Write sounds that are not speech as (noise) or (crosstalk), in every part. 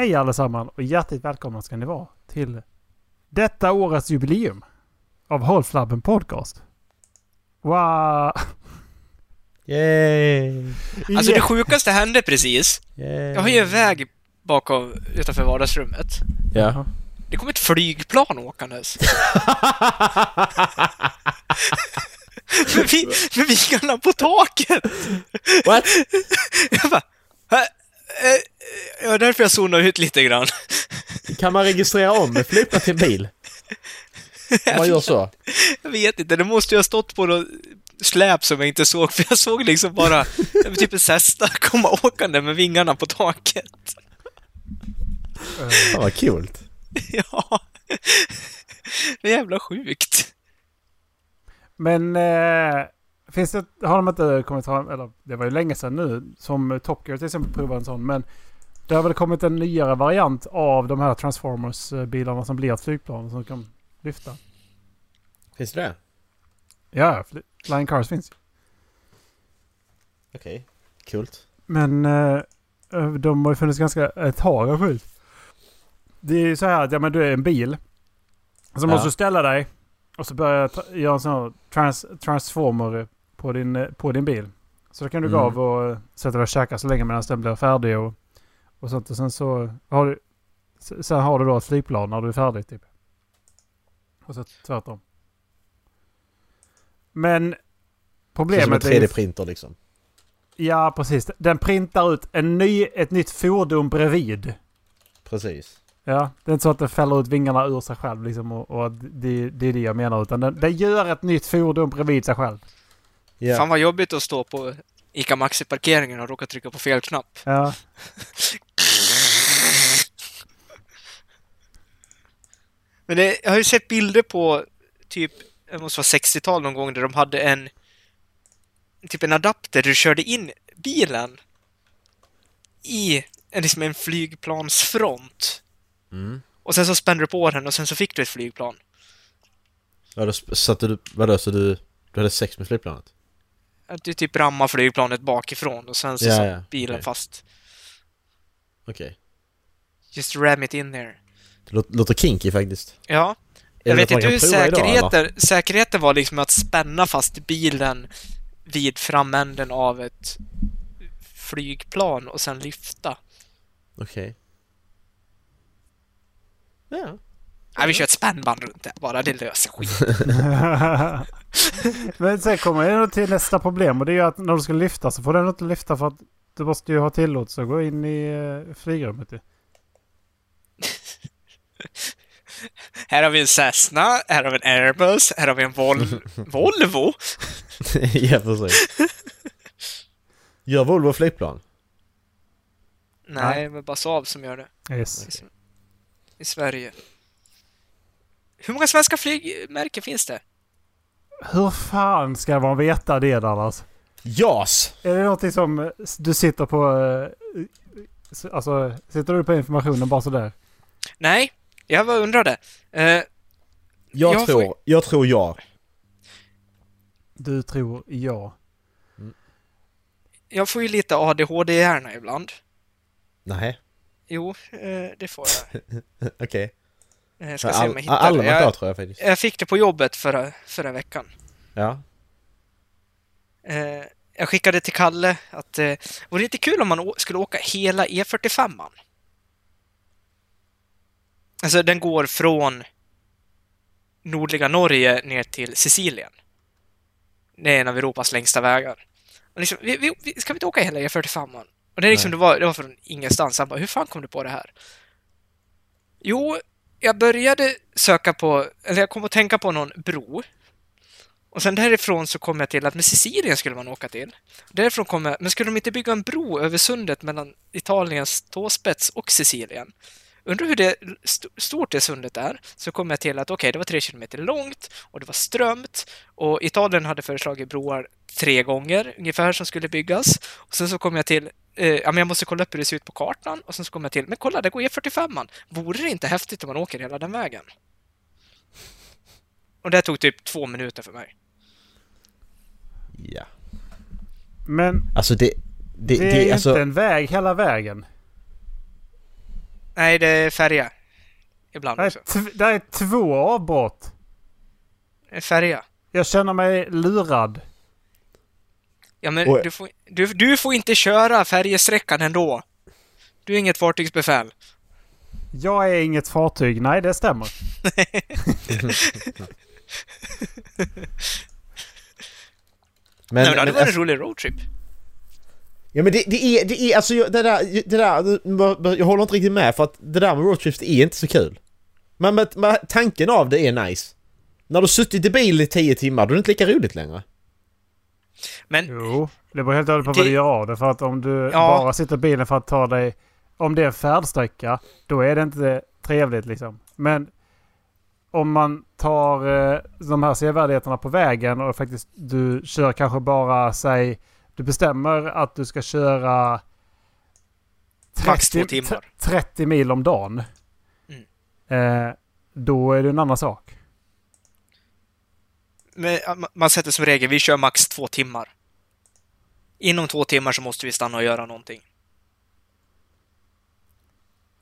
Hej allesammans och hjärtligt välkomna ska ni vara till detta årets jubileum av Håll Flabben Podcast. Wow! Yay! Alltså det sjukaste hände precis. Yay. Jag har ju en väg bakom utanför vardagsrummet. Ja. Det kom ett flygplan åkandes. (laughs) med, vi, med vingarna på taket! What? Jag bara... "Hä? Eh, Var därför jag zonade ut lite grann. Kan man registrera om med flygplan till en bil? Om man gör så? Jag vet inte, det måste ju ha stått på något släp som jag inte såg, för jag såg liksom bara typ en Cessna komma åkande med vingarna på taket. Fan vad coolt. Ja. Det är jävla sjukt. Men eh, finns det, har de inte kommit fram, eller det var ju länge sedan nu, som Top Gear till exempel provade en sån. Men det har väl kommit en nyare variant av de här Transformers-bilarna som blir ett flygplan som kan lyfta. Finns det? Ja, fly- Flying Cars finns. Okej. Coolt. Men eh, de har ju funnits ganska ett tag har skit. Det är ju så här att ja, men du är en bil. Så Ja. måste du ställa dig. Och så börja tra- göra en sån här trans transformer på din, eh, på din bil. Så då kan du gå Mm. av och eh, sätta dig och käka så länge medan den blir färdig och, och sånt. Och sen så har du, sen har du då ett flygplan när du är färdig typ. Och så tvärtom. Men Som en problemet är ju 3D-printer liksom. Ja, precis. Den printar ut en ny, ett nytt fordon bredvid. Precis. Ja, det är inte så att den fäller ut vingarna ur sig själv liksom och, och det, det är det jag menar. Utan den, den gör ett nytt fordon bredvid sig själv. Ja. Fan vad jobbigt att stå på ICA Maxi-parkeringen och råka trycka på fel knapp. Ja, (laughs) Men det, jag har ju sett bilder på typ, det måste vara 60-tal någon gång, där de hade en typ en adapter där du körde in bilen i en, liksom en flygplansfront. Mm. Och sen så spände du på den och sen så fick du ett flygplan. Vadå, sp- satte du... Vadå, så du... Du hade sex med flygplanet? Att du typ rammar flygplanet bakifrån och sen så Ja, satt ja, bilen okej. fast. Okej. Just ram it in there. Låter, kinky faktiskt. Ja, jag vet inte hur prova idag, säkerheten, säkerheten var liksom att spänna fast bilen vid framänden av ett flygplan och sen lyfta. Okej. Ja. Nej, vi kör ett spännband runt det bara, det löser skit. (laughs) Men sen kommer jag till nästa problem och det är ju att när du ska lyfta så får den inte lyfta för att du måste ju ha tillåtelse att gå in i uh, flygrummet ju. Här har vi en Cessna, här har vi en Airbus, här har vi en Vol (laughs) Volvo. (laughs) ja, precis. Gör Volvo flygplan? Nej, men bara Saab som gör det Yes. i Sverige. Hur många svenska flygmärken finns det? Hur fan ska man veta det Dallas? JAS! Är det någonting som eh, du sitter på... eh, Alltså, sitter du på informationen bara sådär? Nej, jag bara undrade. Eh, Jag, Jag tror... får- Jag tror ja. Du tror ja. jag får ju lite ADHD-hjärna ibland. Nej. Jo, eh, det får jag. (laughs) Okej. Jag ska se om jag All, hittar alla det. jag... Tror jag faktiskt. jag fick det på jobbet förra, förra veckan. Ja. Eh, jag skickade till Kalle att eh, vore det inte kul om man skulle åka hela E45an? Alltså den går från nordliga Norge ner till Sicilien. Det är en av Europas längsta vägar. Och liksom, vi, vi, ska vi inte åka hela E45an? Och det, är liksom, det, var, det var från ingenstans. Han bara, hur fan kom du på det här? Jo, jag började söka på, eller jag kom att tänka på någon bro. Och sen därifrån så kom jag till att med Sicilien skulle man åka till. Därifrån kom jag, men skulle de inte bygga en bro över sundet mellan Italiens tåspets och Sicilien? Undrar hur det, st- stort det sundet är? Så kom jag till att okej, det var tre kilometer långt och det var strömt och Italien hade föreslagit broar tre gånger ungefär som skulle byggas. Och sen så kom jag till, eh, ja men jag måste kolla upp hur det ser ut på kartan och sen så kom jag till, men kolla, det går E45an. Vore det inte häftigt om man åker hela den vägen? Och det tog typ två minuter för mig. Ja. Men Alltså det... Det, det, det, är alltså, inte en väg hela vägen. Nej, det är färja. Ibland Det är, också. det är två avbrott. Färja. Jag känner mig lurad. Ja, men Oj. du får, du, du får inte köra färjesträckan ändå. Du är inget fartygsbefäl. Jag är inget fartyg. Nej, det stämmer. (laughs) Men, Nej, men det hade varit en rolig roadtrip. Ja, men det, det är, det är alltså det där, det där, jag håller inte riktigt med för att det där med roadtrips är inte så kul. Men med, med, tanken av det är nice. När du suttit i bil i 10 timmar då är det inte lika roligt längre. Men Jo, det beror helt och hållet på Det- vad du gör av det. För att om du Ja. bara sitter i bilen för att ta dig... Om det är en färdsträcka, då är det inte trevligt liksom. Men om man tar eh, de här sevärdheterna på vägen och faktiskt du kör kanske bara, säg, du bestämmer att du ska köra Max två 30 timmar. t- 30 mil om dagen. Mm. Eh, då är det en annan sak. Men, man sätter som regel, vi kör max två timmar. Inom två timmar så måste vi stanna och göra någonting.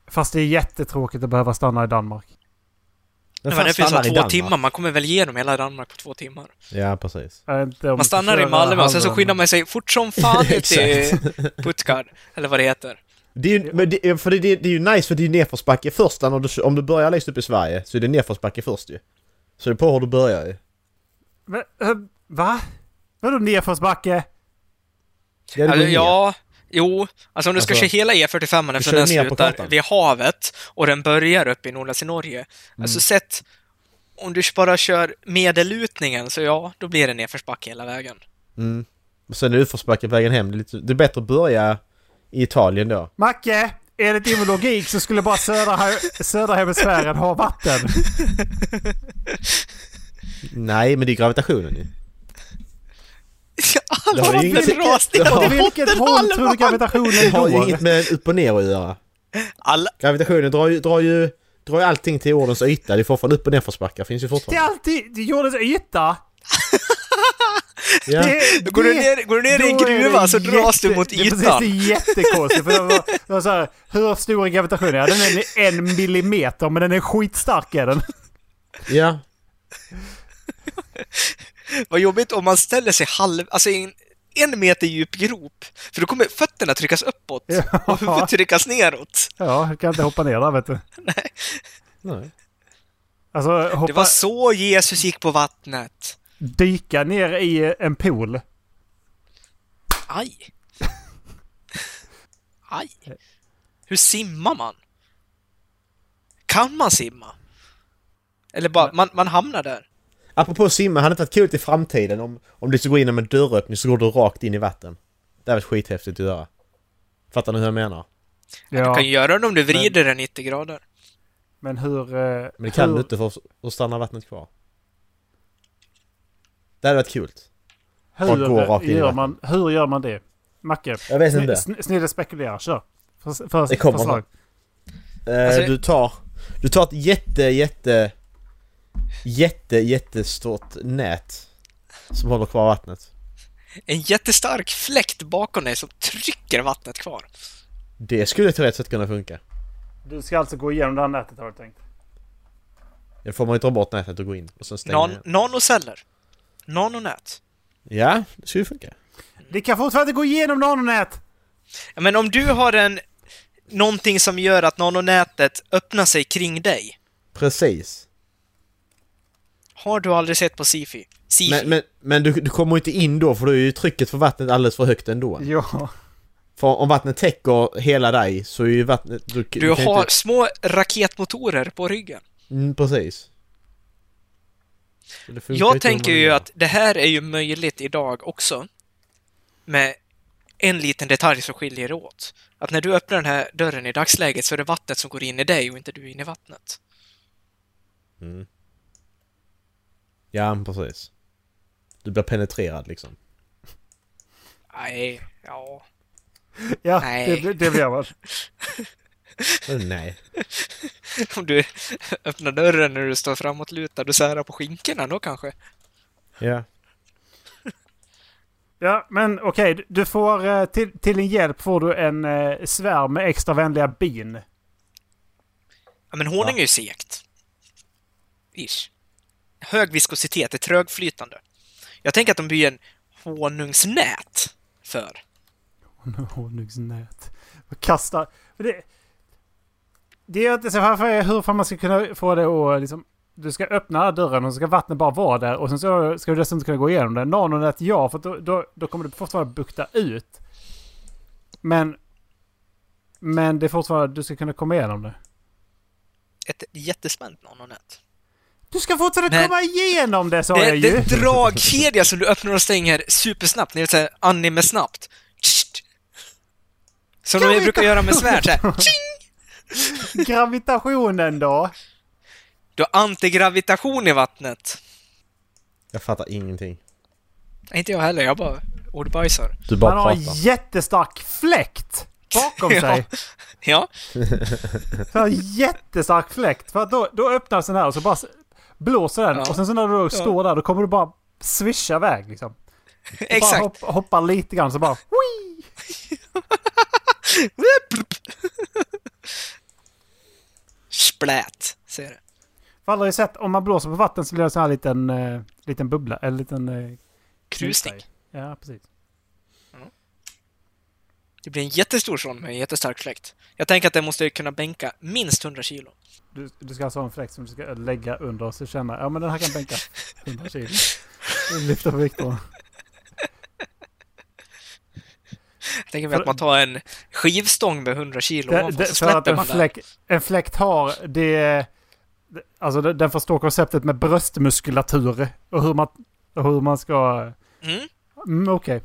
Fast det är jättetråkigt att behöva stanna i Danmark. Men, fan men det finns i två Danmark? timmar, man kommer väl igenom hela Danmark på två timmar. Ja, precis. Man stannar i Malmö och sen så skyndar man sig fort som fan (laughs) till. Puttgard, eller vad det heter. Det är ju, men det, för det, det, det är ju nice för det är ju nedförsbacke först när du, om du börjar längst upp i Sverige så är det nedförsbacke först ju. Så det är på hur du börjar ju. Men, eh, va? Vadå nedförsbacke? Ja, det Alltså, ner. ja, jo, alltså om du ska Alltså, köra hela E45 du efter kör den slutar vid havet och den börjar uppe i nordligaste Norge. Mm. Alltså sett, om du bara kör medellutningen så ja, då blir det nedförsbacke hela vägen. Mm. Och sen är det utförsbacke vägen hem. Det är, lite, det är bättre att börja i Italien då. Macke! Enligt din logik så skulle bara södra, södra hemisfären ha vatten. Nej, men det är gravitationen ju. Det har Alla ju inget- det har- Vilket håll tror du gravitationen Det har ju inget med upp och ner att göra. Alla, Gravitationen drar ju, drar ju, drar ju allting till jordens yta. Det är fortfarande upp och nerförsbackar. Finns ju Det är fortfarande. alltid det är jordens yta. Ja. Det, går, du ner, går du ner i en gruva det så dras du mot det är Precis, ytan. det är jättekonstigt. För det var, det var så här, hur stor är gravitationen? Ja, den är en millimeter, men den är skitstark är den. ja. (laughs) Vad jobbigt om man ställer sig halv, alltså i en, en meter djup grop. För då kommer fötterna tryckas uppåt och huvudet tryckas neråt. Ja, du kan inte hoppa ner där vet du. Nej. Alltså hoppa, Det var så Jesus gick på vattnet. dyka ner i en pool. Aj. Aj. Hur simmar man? Kan man simma? Eller bara, man, man hamnar där. Apropå simma, hade det inte varit kul i framtiden om, om du ska gå in med en dörröppning så går du rakt in i vatten. Det hade varit skithäftigt att göra. Fattar ni hur jag menar? Du Ja, kan ju göra det om du vrider den 90 grader. men hur... eh, Men det kan hur, du inte för att stanna vattnet kvar. Det hade varit kul. Hur gör, man, hur gör man det? Macke, Jag vet inte. sn- snille spekulera. Kör. För, för, Det kommer förslag. Eh, Alltså- du tar... Du tar ett jätte, jätte... Jätte, jättestort nät. Som håller kvar vattnet. En jättestark fläkt bakom dig som trycker vattnet kvar. Det skulle teoretiskt kunna funka. Du ska alltså gå igenom det här nätet har du tänkt? Då får man ju dra bort nätet och gå in och sen stänga Nan nanoceller. Nanonät. Ja, det skulle funka. Det kan fortfarande gå igenom nanonät! Men om du har en... Någonting som gör att nanonätet öppnar sig kring dig. Precis. Har du aldrig sett på Sifi? Sifi? Men, men, men du, du kommer inte in då för då är ju trycket för vattnet alldeles för högt ändå. Ja. För om vattnet täcker hela dig så är ju vattnet... Du, du kan har Inte, små raketmotorer på ryggen. mm, precis. Jag tänker ju att det här är ju möjligt idag också. Med en liten detalj som skiljer åt. Att när du öppnar den här dörren i dagsläget så är det vattnet som går in i dig och inte du in i vattnet. Mm. Ja, precis. Du blir penetrerad liksom. Nej, ja. Ja, Nej. det, det blir man. Men nej. (laughs) Om du öppnar dörren när du står framåtlutad och särar på skinkorna då kanske. Ja. Ja, men okej. du- Du får eh, till, till din hjälp får du en eh, svärm med extra vänliga bin. Ja, men honung är ju segt. Ish. Hög viskositet, är trögflytande. Jag tänker att de blir en honungsnät för. (laughs) Honungsnät. Kasta... Det, det är inte så varför, hur fan man ska kunna få det att liksom... Du ska öppna dörren och så ska vattnet bara vara där och sen så ska du dessutom kunna gå igenom det. Nanonät ja, för då, då, då kommer det fortfarande bukta ut. Men... Men det är fortfarande... Du ska kunna komma igenom det. Ett jättespänt nanonät. Du ska fortfarande Men- komma igenom det sa Det, jag det ju! är en dragkedja som du öppnar och stänger supersnabbt. Det är såhär anime-snabbt. Som de brukar göra med svärd såhär. Gravitationen då? Du har antigravitation i vattnet. Jag fattar ingenting. Inte jag heller, jag bara ordbajsar. Du bara Han har en jättestark fläkt bakom Ja. sig. Ja, Han har en jättestark fläkt. För att då, då öppnas den här och så bara blåser den. Ja. Och sen så när du står där då kommer du bara swisha iväg liksom. Du (laughs) Bara exakt. hopp, hoppar lite grann så bara... (laughs) Splät, säger det. För alla har ju sett om man blåser på vatten så blir det så här liten, eh, liten bubbla. Eller liten... Eh, Krusning. Ja, precis. Det blir en jättestor sån med en jättestark fläkt. Jag tänker att den måste kunna bänka minst 100 kilo. Du, du ska alltså ha en fläkt som du ska lägga under och så känna ja men den här kan bänka 100 kilo. (laughs) Lyfta på vikterna. Jag tänker mig att man tar en skivstång med 100 kilo Det, det, så för att släpper en fläkt, en fläkt har det... Alltså den förstår konceptet med bröstmuskulatur och hur man, hur man ska... Mm. Mm, Okej.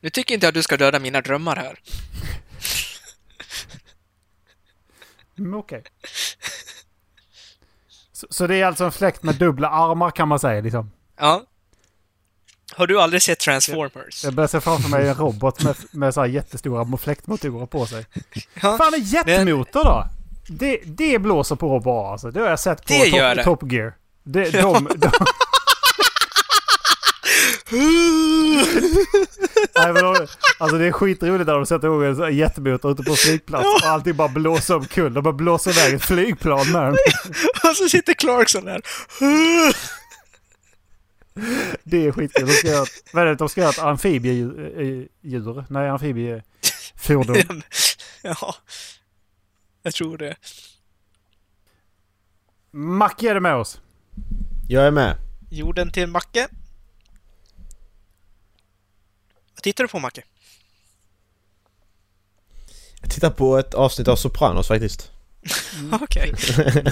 Nu tycker inte jag att du ska döda mina drömmar här. Mm, okej. Så, så det är alltså en fläkt med dubbla armar kan man säga liksom. Ja. Har du aldrig sett Transformers? Jag börjar se framför mig en robot med, med så här jättestora fläktmotorer på sig. Ja. Fan en jetmotor då? Det, det blåser på bra alltså. Det har jag sett på Det gör det. top, top Gear. Det, de, de, (laughs) (laughs) (laughs) Nej, men de, alltså det är skitroligt när de sätter igång en jättemotor ute på en flygplats och allting bara blåser omkull. De bara blåser iväg ett flygplan med den. (laughs) Och så sitter Clarkson där. Det är skitkul. De ska göra, ett- vad är det? De ska göra ett amfibiedjur. djur. Nej, amfibiefordon. (laughs) ja. Jag tror det. Macke är det med oss. Jag är med. Jorden till Macke. Vad tittar du på Macke? Jag tittar på ett avsnitt av Sopranos faktiskt. (laughs) Okej.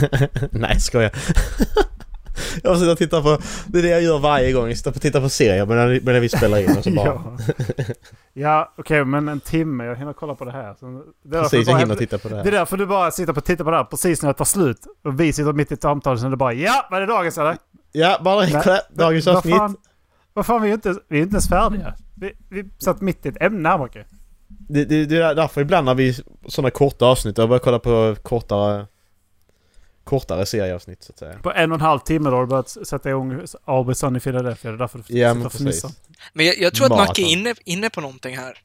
(laughs) Nej, skojar. (laughs) jag sitter och tittar på... Det är det jag gör varje gång. Jag sitter och tittar på serier medan, medan vi spelar in och så bara... Ja, ja okej, men en timme. Jag hinner kolla på det här. Så det, är därför Precis, jag hinner titta på det det är här. därför du bara sitter på titta på det här precis när det tar slut. Och vi sitter mitt i ett samtal så det bara ja, vad är det dagens eller? Ja, bara Nej. Dagens vad avsnitt. fan, vad fan, vi är ju inte, vi är inte ens färdiga. Vi, vi satt mitt i ett ämne här Macke. Det, det, det är därför ibland när vi sådana korta avsnitt, jag börjar kolla på kortare... Kortare serieavsnitt så att säga. På en och en halv timme då har du börjat sätta igång Sun i Philadelphia. Det är därför du Ja sitter men och fnissar. Men jag, jag tror att Macke är inne, inne på någonting här.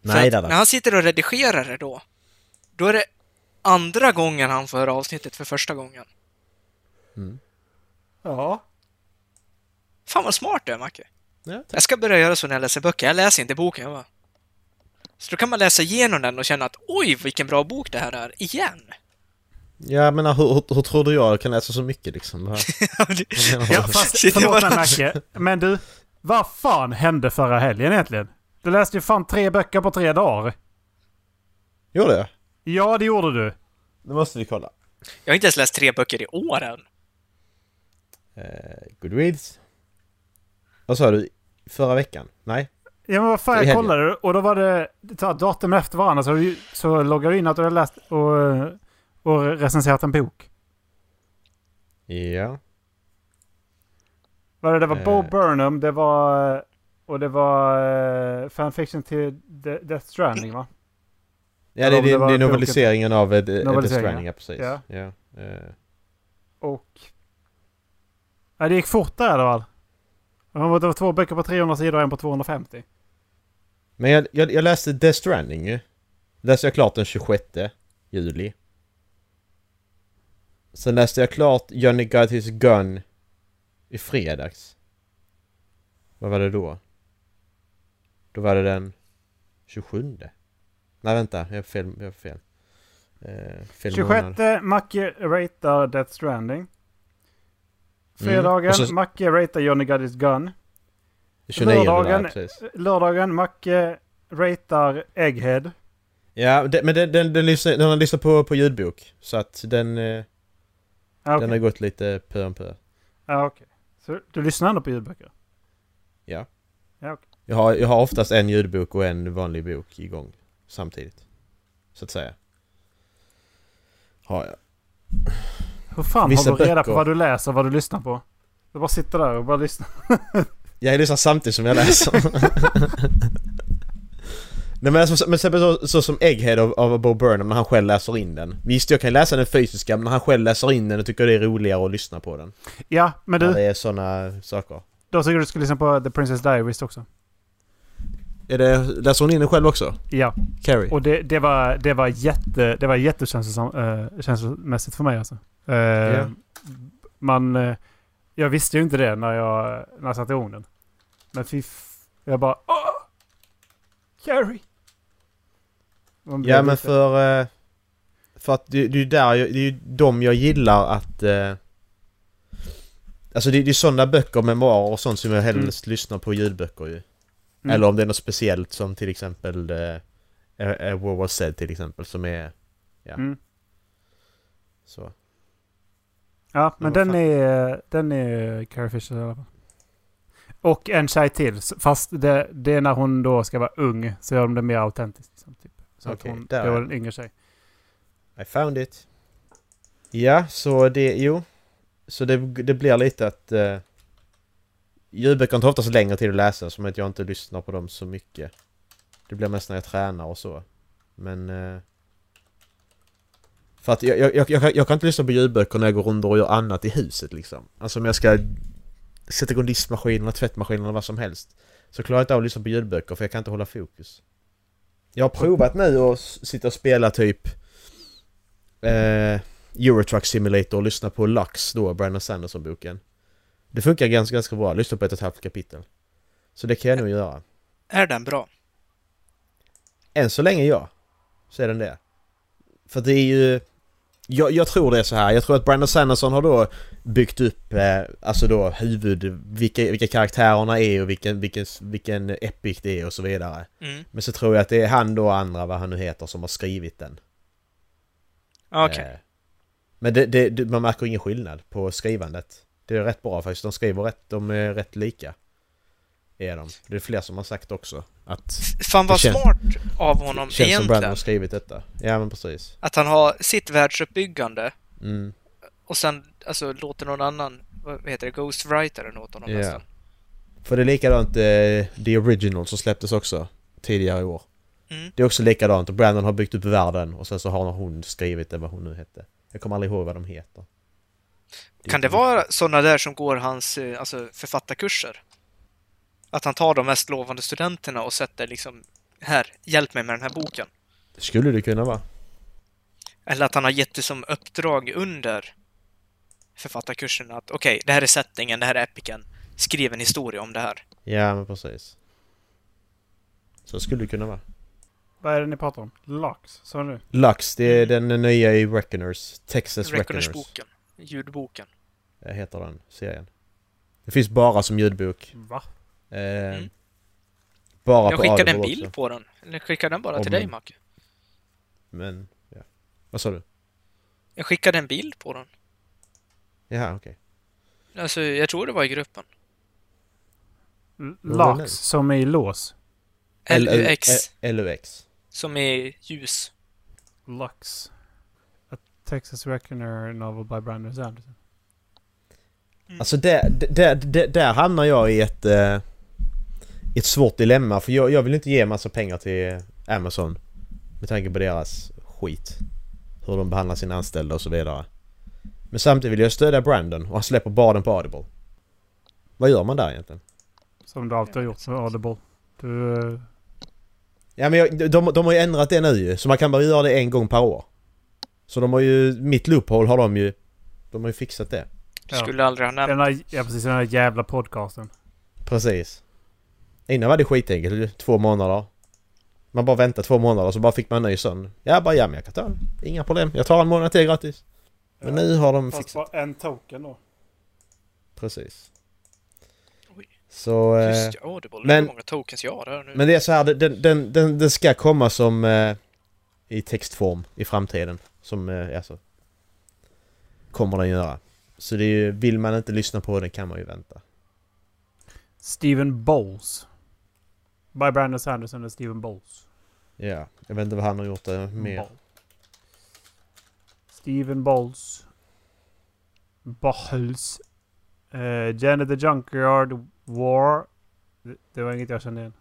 Nej att där, När han sitter och redigerar det då, då är det andra gången han får höra avsnittet för första gången. Mm. Ja. Fan vad smart du är, Macke. Ja, Jag ska börja göra så när jag läser böcker. Jag läser inte boken, jag bara. Så då kan man läsa igenom den och känna att oj, vilken bra bok det här är, igen. Jag menar hur, hur, hur tror du jag kan läsa så mycket liksom? Vad- (laughs) Ja, fast förlåt mig Macke. Men du, vad fan hände förra helgen egentligen? Du läste ju fan tre böcker på tre dagar. Gjorde jag? Ja, det gjorde du. Det måste vi kolla. Jag har inte ens läst tre böcker i år än. Eh, Goodreads. Vad sa du? Förra veckan? Nej? Ja men vad fan, jag kollade och då var det så datum efter varandra så, du- så loggade du in att du hade läst och, och recenserat en bok. Ja. Vad det, det var Bo Eh. Burnham, det var... Och det var uh, fanfiction till De- Death Stranding va? Ja, det, det, det var det är noveliseringen av uh, Death Stranding, ja precis. ja. Ja. eh, Och... Ja, det gick fort där i alla fall. Var det var två böcker på 300 sidor och en på 250. Men jag, jag, jag läste Death Stranding ju. Läste jag klart den 26 juli. Sen läste jag klart Johnny Got His Gun i fredags. Vad var det då? Då var det den 27. Nej vänta, jag har fel. Jag har fel. Eh, fel 26 månad. Ratear Death Stranding. Fredagen Mm, så- Macke ratear Johnny Got His Gun. 29 var lördagen- precis. Lördagen Macke ratear Egghead. Ja, det, men den, den, den, lyssnar, den har lyssnat på, på ljudbok. Så att den, eh, Ja, den okej. har gått lite pö om pö. Ja, okej. Så du lyssnar ändå på ljudböcker? Ja. Ja, okej. Jag har, jag har oftast en ljudbok och en vanlig bok igång samtidigt. Så att säga. Har jag. Hur fan Vissa har du reda på böcker- vad du läser och vad du lyssnar på? Du bara sitter där och bara lyssnar. (laughs) Jag lyssnar samtidigt som jag läser. (laughs) Nej men, alltså, men så, så, så som Egghead av, av Bo Burnham när han själv läser in den. Visst jag kan läsa den fysiska men när han själv läser in den och tycker det är roligare att lyssna på den. Ja, men När du, det är såna saker. då tycker du du ska lyssna på The Princess Diaries också. Är det, läser hon in den själv också? Ja, Carrie? och det, det var, det var jätte, det var jättekänslosamt äh, känslomässigt för mig alltså. Eh, Ja. Man, eh, jag visste ju inte det när jag, när jag satte igång den. Men fy jag bara Åh! Carrie! Ja men lite- för... eh, För att det, det är ju där jag, det är ju de jag gillar att... eh, Alltså det, det är sådana böcker, memoarer och sånt som jag helst lyssnar på ljudböcker ju. Mm. Eller om det är något speciellt som till exempel uh, War Was Said till exempel som är... Ja. Mm. Så. Ja, men vad den är, den är Carrie Fisher i alla fall. Och en tjej till. Fast det, det är när hon då ska vara ung. Så gör de det mer autentiskt. Liksom, typ. Så Okej, att hon där är den. en yngre tjej. I found it. Ja, så det... Jo. Så det, det blir lite att... Uh, ljudböcker tar oftast längre tid att läsa som att jag inte lyssnar på dem så mycket. Det blir mest när jag tränar och så. Men... eh, för att jag, jag, jag, jag, kan- jag kan inte lyssna på ljudböcker när jag går runt och gör annat i huset liksom. Alltså om jag ska sätta igång diskmaskinen och tvättmaskinen eller vad som helst. Så klarar jag inte av att lyssna på ljudböcker för jag kan inte hålla fokus. Jag har provat nu att sitta och spela typ eh, Eurotruck Simulator och lyssna på Lux då, Brandon Sanderson-boken. Det funkar ganska, ganska bra. Lyssna på ett och ett halvt kapitel. Så det kan jag nog göra. Är den bra? Än så länge ja. Så är den det. För det är ju... Jag, jag tror det är så här. Jag tror att Brandon Sanderson har då byggt upp, eh, alltså då huvud, vilka, vilka karaktärerna är och vilken, vilken, vilken epic det är och så vidare. Mm. Men så tror jag att det är han då och andra, vad han nu heter, som har skrivit den. Okej. Eh, Men det, det, man märker ingen skillnad på skrivandet. Det är rätt bra faktiskt. De skriver rätt, de är rätt lika. Är de. Det är fler som har sagt också. Att Fan vad känns- smart av honom det känns som Brandon egentligen. har skrivit detta. Ja men precis. Att han har sitt världsuppbyggande Mm. och sen alltså låter någon annan, vad heter det, ghostwritern åt honom Ja. nästan. För det är likadant eh, The Original som släpptes också tidigare i år. Mm. Det är också likadant Brandon har byggt upp världen och sen så har hon skrivit det vad hon nu hette. Jag kommer aldrig ihåg vad de heter. Kan det vara sådana där som går hans eh, alltså, författarkurser? Att han tar de mest lovande studenterna och sätter liksom här, hjälp mig med den här boken. Skulle det kunna vara. Eller att han har gett det som uppdrag under författarkursen att okej, det här är settingen, det här är epicen. Skriv en historia om det här. Ja men precis. Så skulle det kunna vara. Vad är det ni pratar om? Lux? Sa du? Lux, det är den nya i Reckoners. Texas Reckoners. Reckoners-boken. Ljudboken. eh, heter den serien. Det finns bara som ljudbok. Va? Eh, Mm. Bara Jag på skickade en bild också. på den. Eller skickade den bara Om till dig, Macke? Men, ja. Vad sa du? Jag skickade en bild på den. Jaha, okej. Alltså, jag tror det var i gruppen. L- Vad är Lux det? som i lås. LUX. LUX. Som är ljus. Lux. Texas Reckoner novel by Brandon Sanderson. Alltså där, där, där, där hamnar jag i ett, eh, ett svårt dilemma för jag, jag vill inte ge massa pengar till Amazon med tanke på deras skit. Hur de behandlar sina anställda och så vidare. Men samtidigt vill jag stödja Brandon och han släpper bara den på Audible. Vad gör man där egentligen? Som du alltid har gjort med Audible. Du... eh, Ja men jag, de, de har ju ändrat det nu ju, så man kan bara göra det en gång per år. Så de har ju, mitt loophole har de ju De har ju fixat det. Du Ja. skulle aldrig ha nämnt Den här, ja, precis. Den här jävla podcasten. Precis. Innan var det skitenkelt. Två månader. Man bara väntade två månader så bara fick man en ny sån. Jag bara ja men jag kan ta den. Inga problem. Jag tar en månad till gratis. Men nu har de Fast fixat. bara en token då. Precis. Oj. Så... Eh, Just ja, Audible. men- Hur många tokens jag har där nu? men det är så här, den, den, den, den ska komma som eh, i textform i framtiden. Som, eh, alltså... Kommer den göra. Så det är ju, vill man inte lyssna på den kan man ju vänta. Steven Bowles. By Brandon Sanderson och Steven Bowles. Ja, jag vet inte vad han har gjort eh, mer. Steven Bowles. Bowles. Uh, Janet the Junkyard War. Det, det var inget jag kände igen.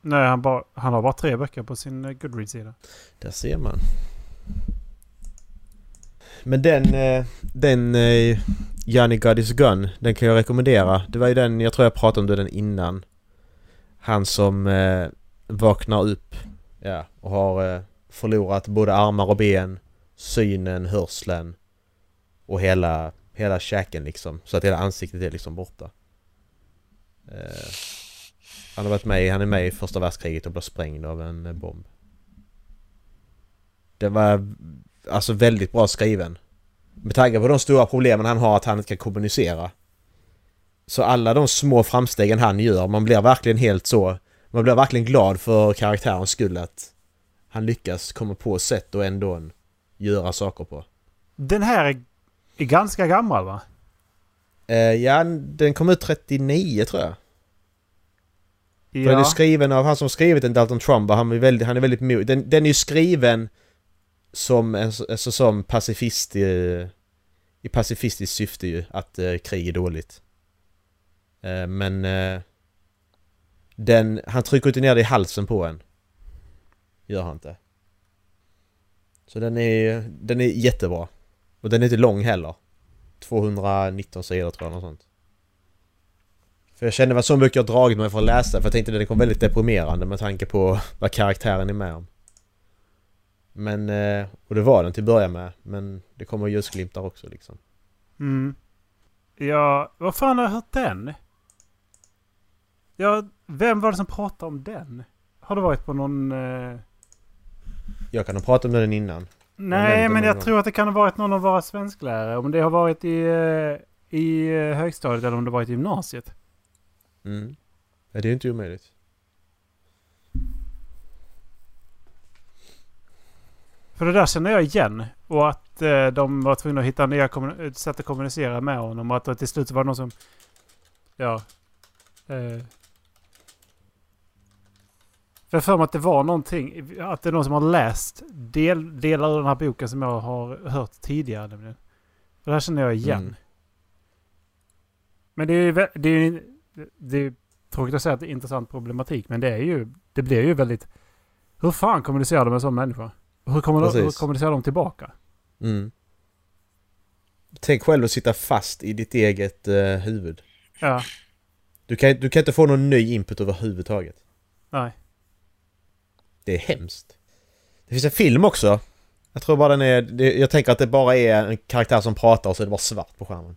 Nej, han, bara, han har bara tre böcker på sin Goodreads-sida. Där ser man. Men den, eh, den eh, Johnny God Is Gun, den kan jag rekommendera. Det var ju den, jag tror jag pratade om den innan. Han som eh, vaknar upp ja, och har eh, förlorat både armar och ben, synen, hörseln och hela, hela käken liksom. Så att hela ansiktet är liksom borta. Eh, han har varit med, i- han är med i första världskriget och blir sprängd av en bomb. Det var alltså väldigt bra skriven. Med tanke på de stora problemen han har att han inte kan kommunicera. Så alla de små framstegen han gör, man blir verkligen helt så... Man blir verkligen glad för karaktärens skull att han lyckas komma på sätt och ändå göra saker på. Den här är, är ganska gammal va? Eh, ja, den kom ut 39 tror jag. För den är Ja. skriven av han som skrivit den, Dalton Trumbo. Han är väldigt, han är väldigt den, den är ju skriven som, en, alltså som pacifist i, i pacifistiskt syfte ju, att eh, krig är dåligt. Eh, men eh, den, han trycker inte ner det i halsen på en. Gör han inte. Så den är, den är jättebra. Och den är inte lång heller. 219 sidor tror jag, något sånt. För jag kände vad så mycket jag dragit mig för att läsa för jag tänkte att den kom väldigt deprimerande med tanke på vad karaktären är med om. Men, eh, och det var den till att börja med. Men det kommer ljusglimtar också liksom. Mm. Ja, vad fan har jag hört den? Ja, vem var det som pratade om den? Har det varit på någon... Eh... Jag kan ha pratat om den innan. Nej, men någon jag gång. tror att det kan ha varit någon av våra svensklärare. Om det har varit i, eh, i eh, högstadiet eller om det varit i gymnasiet. Mm. Ja, det är ju inte omöjligt. För det där känner jag igen. Och att eh, de var tvungna att hitta nya ett sätt att kommunicera med honom. Och att det till slut var någon som... Ja. Eh, för jag har för mig att det var någonting. Att det är någon som har läst del, delar av den här boken som jag har hört tidigare. nämligen. Det här känner jag igen. Mm. Men det är ju... Det är, ju- det är tråkigt att säga att det är intressant problematik. Men det är ju... Det blir ju väldigt... Hur fan kommunicerar de med en sån människa? Hur, kommer de, hur Precis. kommunicerar de tillbaka? Mm. Tänk själv att sitta fast i ditt eget eh, huvud. Ja, Du kan, du kan inte få någon ny input överhuvudtaget. nej. Det är hemskt. Det finns en film också. Jag tror bara den är... Det, jag tänker att det bara är en karaktär som pratar och så är det bara svart på skärmen.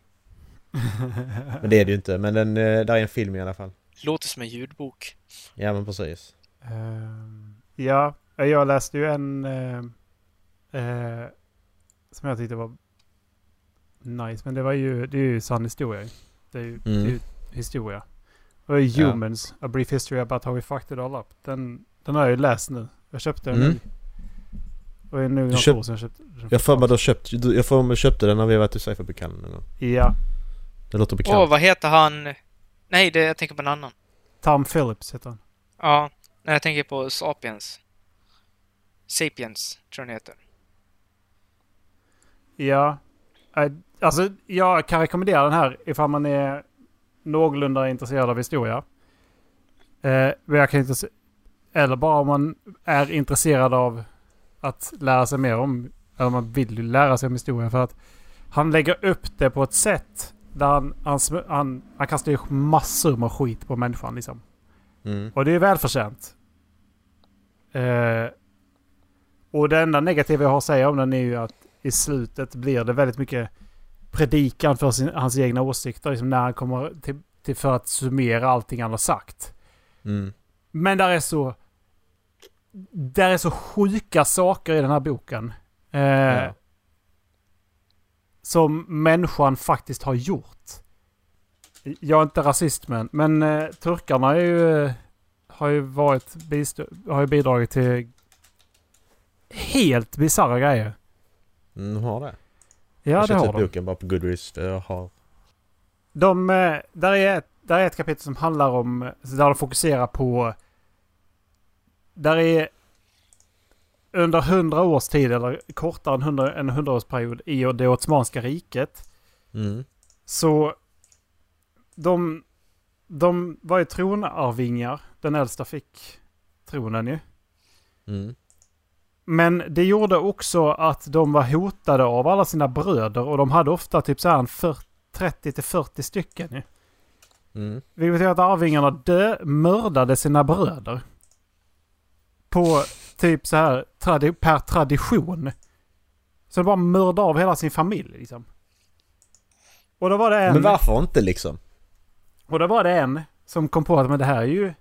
(laughs) Men det är det ju inte. Men den, eh, där är en film i alla fall. Låter som en ljudbok. Ja men precis. Ehm, ja, jag läste ju en eh, eh, som jag tyckte var nice. Men det var ju, det är ju sann historia. ju. Det är ju, det är ju historia. Och det är Ja. Humans, A Brief History About How We Fucked It All Up. Den, den har jag ju läst nu. Jag köpte den Mm. nu. Och det är nu Du köpt- år sedan jag köpte den. Jag får mig då köpt, jag får mig köpte den när vi varit i Cypherbekallen någon gång. Ja, Det låter Åh, bekant. vad heter han? Nej, det, jag tänker på en annan. Tom Phillips heter han. Ja, nej, jag tänker på Sapiens. Sapiens, tror jag den heter. Ja. Eh, Alltså, jag kan rekommendera den här ifall man är någorlunda intresserad av historia. Eh, men jag kan inte se, eller bara om man är intresserad av att lära sig mer om, eller om man vill lära sig om historia. För att han lägger upp det på ett sätt där han, han, han, han kastar ju massor med skit på människan liksom. Mm. Och det är välförtjänt. Eh, och det enda negativa jag har att säga om den är ju att i slutet blir det väldigt mycket predikan för sin, hans egna åsikter. Liksom när han kommer till, till för att summera allting han har sagt. Mm. Men där är så... Där är så sjuka saker i den här boken. Eh, Ja. Som människan faktiskt har gjort. Jag är inte rasist men, men eh, turkarna ju, har ju varit har ju bidragit till helt bisarra grejer. Mm, har det. Ja, jag det har ut de. boken bara på Goodreads. Jag har... de eh, där, är ett, där är ett kapitel som handlar om, där de fokuserar på... Där är under hundra års tid, eller kortare än hundra, en hundraårsperiod, i det Ottomanska riket. Mm. Så de, de var ju tronarvingar. Den äldsta fick tronen ju. Mm. Men det gjorde också att de var hotade av alla sina bröder och de hade ofta typ så här en 40 30-40 stycken ju. Mm. Vilket betyder att arvingarna dö, mördade sina bröder. På typ så här tradi- per tradition. Så de bara mördade av hela sin familj liksom. Och då var det en... Men varför inte liksom? Och då var det en som kom på att men det här är ju...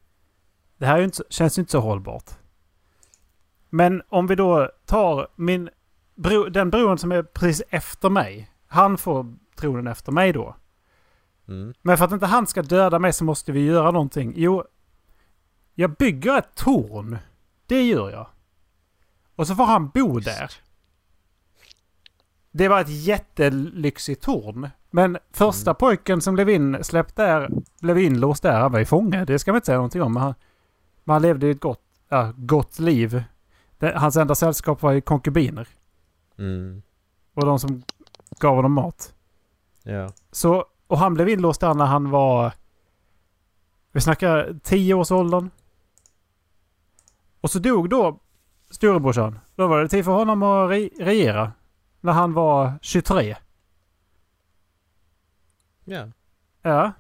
Det här är ju inte, känns ju inte så hållbart. Men om vi då tar min... Bro, den bron som är precis efter mig. Han får tronen efter mig då. Mm. Men för att inte han ska döda mig så måste vi göra någonting. Jo, jag bygger ett torn. Det gör jag. Och så får han bo där. Det var ett jättelyxigt torn. Men första Mm. pojken som blev in, släppt där, blev inlåst där, han var ju fånge. Det ska man inte säga någonting om. Men han, men han levde ju ett gott, ja, gott liv. Det, hans enda sällskap var ju konkubiner. Mm. Och de som gav honom mat. Ja. Så, och han blev inlåst där när han var... Vi snackar 10 års åldern. Och så dog då storebrorsan. Då var det tid för honom att re regera. När han var 23. Ja. Ja.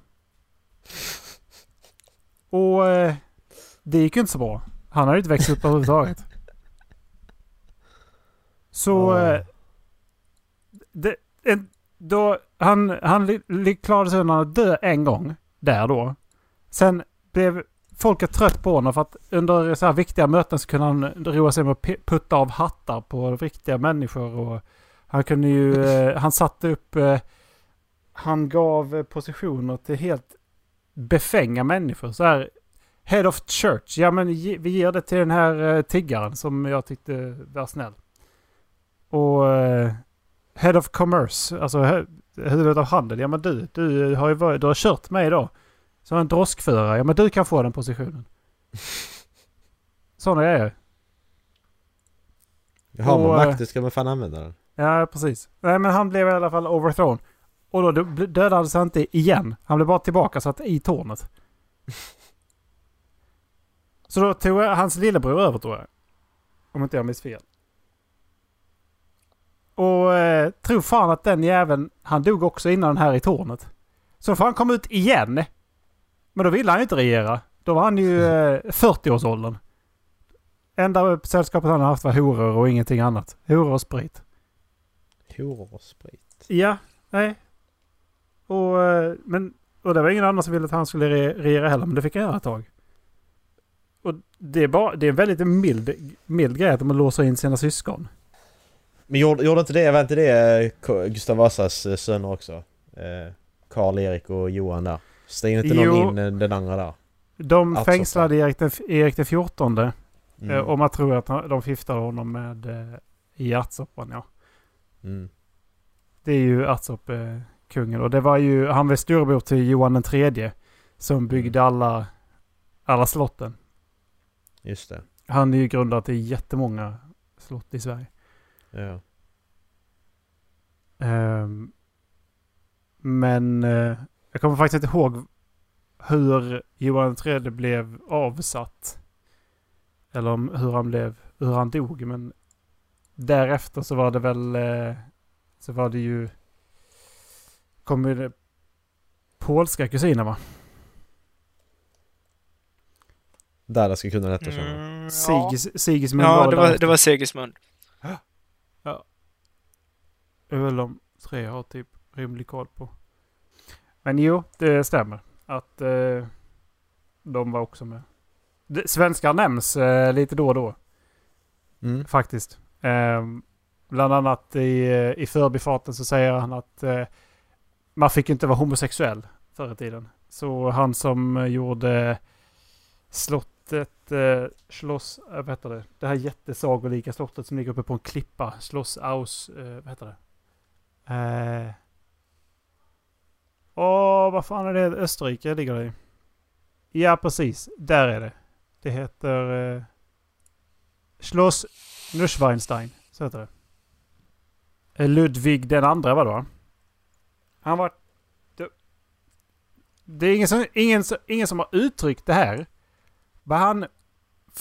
Och eh, det gick ju inte så bra. Han hade ju inte växt upp överhuvudtaget. (laughs) Så... Eh, det, en, då, han han klarade sig undan att dö en gång. Där då. Sen blev folket trött på honom för att under så här viktiga möten så kunde han roa sig med att putta av hattar på riktiga människor. Och han kunde ju... (laughs) Eh, han satte upp... Eh, han gav positioner till helt befänga människor. Så här, Head of Church. Ja men vi ger det till den här eh, tiggaren som jag tyckte var snäll. Och eh, Head of Commerce. Alltså hu- huvudet av handel. Ja men du, du har ju varit, du har kört mig då. Så en droskförare. Ja men du kan få den positionen. Sådana grejer. Har man eh, makten ska man fan använda den. Ja, precis. Nej, men han blev i alla fall overthrown. Och då dö- dödades han inte igen. Han blev bara tillbaka satt i tornet. (laughs) Så då tog jag hans lillebror över tror jag. Om inte jag minns fel. Och eh, tror fan att den jäveln, han dog också innan den här i tornet. Så får han komma ut igen. Men då ville han ju inte regera. Då var han ju eh, 40-årsåldern. Enda sällskapet han har haft var horor och ingenting annat. Horor och sprit. Horor och sprit. Ja, nej. Och, eh, men, och det var ingen annan som ville att han skulle re- regera heller, men det fick han göra ett tag. Och det är, bara, det är en väldigt mild, mild grej att de låser in sina syskon. Men gjorde, gjorde inte det, var inte det Gustav Vasas eh, söner också? Eh, Karl Erik och Johan där. Stängde inte någon Jo. in eh, den andra där? De Alltså, fängslade Erik den, Erik den 14 Mm. och man tror att de förgiftade honom med i ärtsoppan, ja. Mm. Det är ju ärtsoppekungen och det var ju, han var storebror till Johan den tredje som byggde alla, alla slotten. Just det. Han är ju grundat i jättemånga slott i Sverige. Ja. Ehm, men eh, jag kommer faktiskt inte ihåg hur Johan III blev avsatt. Eller om hur han blev, hur han dog. Men därefter så var det väl, eh, så var det ju, kom ju det polska kusiner va? Där det ska kunna detta känna. Mm, ja. Sigis, Sigismund ja, det var, därefter. det var Sigismund. Det är väl de tre har typ rimlig koll på. Men jo, det stämmer. Att eh, de var också med. Det, svenskar nämns eh, lite då och då Mm. faktiskt. Eh, bland annat i, eh, i förbifarten så säger han att eh, man fick inte vara homosexuell förr i tiden. Så han som gjorde slottet, eh, Schloss, eh, vad heter det? Det här jättesagolika slottet som ligger uppe på en klippa. Schloss Aus, eh, vad heter det? Eh, Åh, vad fan är det? Österrike ligger det i. Ja, precis. Där är det. Det heter... Eh, Schloss-Nuschweinstein, Så heter det. Eh, Ludvig den andra var det va? Han var... Det, är ingen som, ingen, ingen som har uttryckt det här. Men han,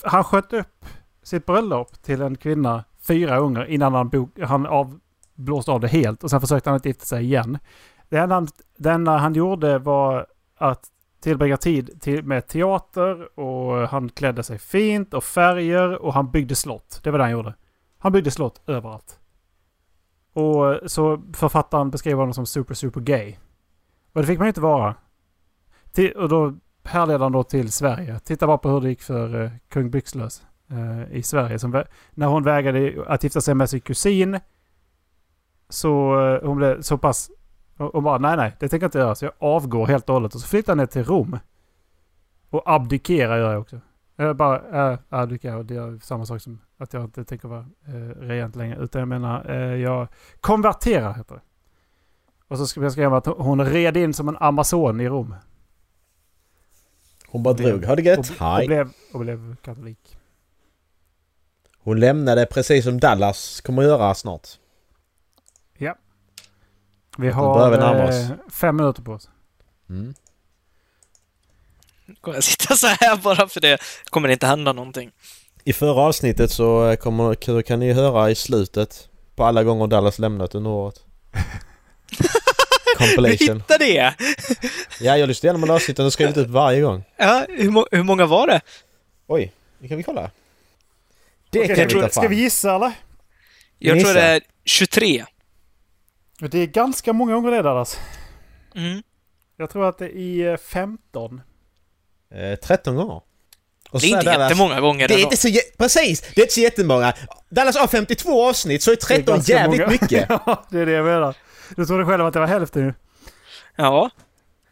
han sköt upp sitt bröllop till en kvinna fyra gånger innan han, bok, han av, blåste av det helt. Och sen försökte han att gifta sig igen. Det enda han, det enda han gjorde var att tillbringa tid till, med teater och han klädde sig fint och färger och han byggde slott. Det var det han gjorde. Han byggde slott överallt. Och så författaren beskrev honom som super, super gay. Och det fick man ju inte vara. Till, och då härleder han då till Sverige. Titta bara på hur det gick för uh, kung Byxlös uh, i Sverige. Som, när hon vägrade att gifta sig med sin kusin så eh, hon blev så pass... Och bara nej, nej, det tänker jag inte göra. Så jag avgår helt och hållet. Och så flyttar jag ner till Rom. Och abdikerar gör jag också. Jag bara äh, abdikerar. Det är samma sak som att jag inte tänker vara eh, rent längre. Utan jag menar, eh, jag konverterar heter det. Och så ska jag att hon red in som en amazon i Rom. Hon bara drog. Ha det gött. Och, och, Hej. blev, och blev katolik. Hon lämnade precis som Dallas kommer att göra snart. Vi Nu har vi närma oss. eh, fem minuter på oss. Mm. Kommer jag sitta så här bara för det kommer inte hända någonting. I förra avsnittet så eh, kommer, kan ni höra i slutet på alla gånger Dallas lämnat under året. Du (laughs) Compilation. hittade det! Ja, jag lyssnade igenom alla avsnitten och skrivit ut varje gång. Ja, hur, må- hur många var det? Oj, det kan vi kolla. Det Okej, kan jag vi tror- ta Ska fram. vi gissa eller? Jag Gissa. tror det är 23. Det är ganska många gånger det Dallas. Mm. Jag tror att det är eh, 15. Eh, 13 gånger. Och Det är inte Dallas- jättemånga gånger Det är inte så Precis! Det är inte så jättemånga. Dallas har 52 avsnitt så är Det är 13 ganska jävligt många. mycket. (laughs) ja, det är det jag menar. Du trodde själv att det var hälften ju. Ja.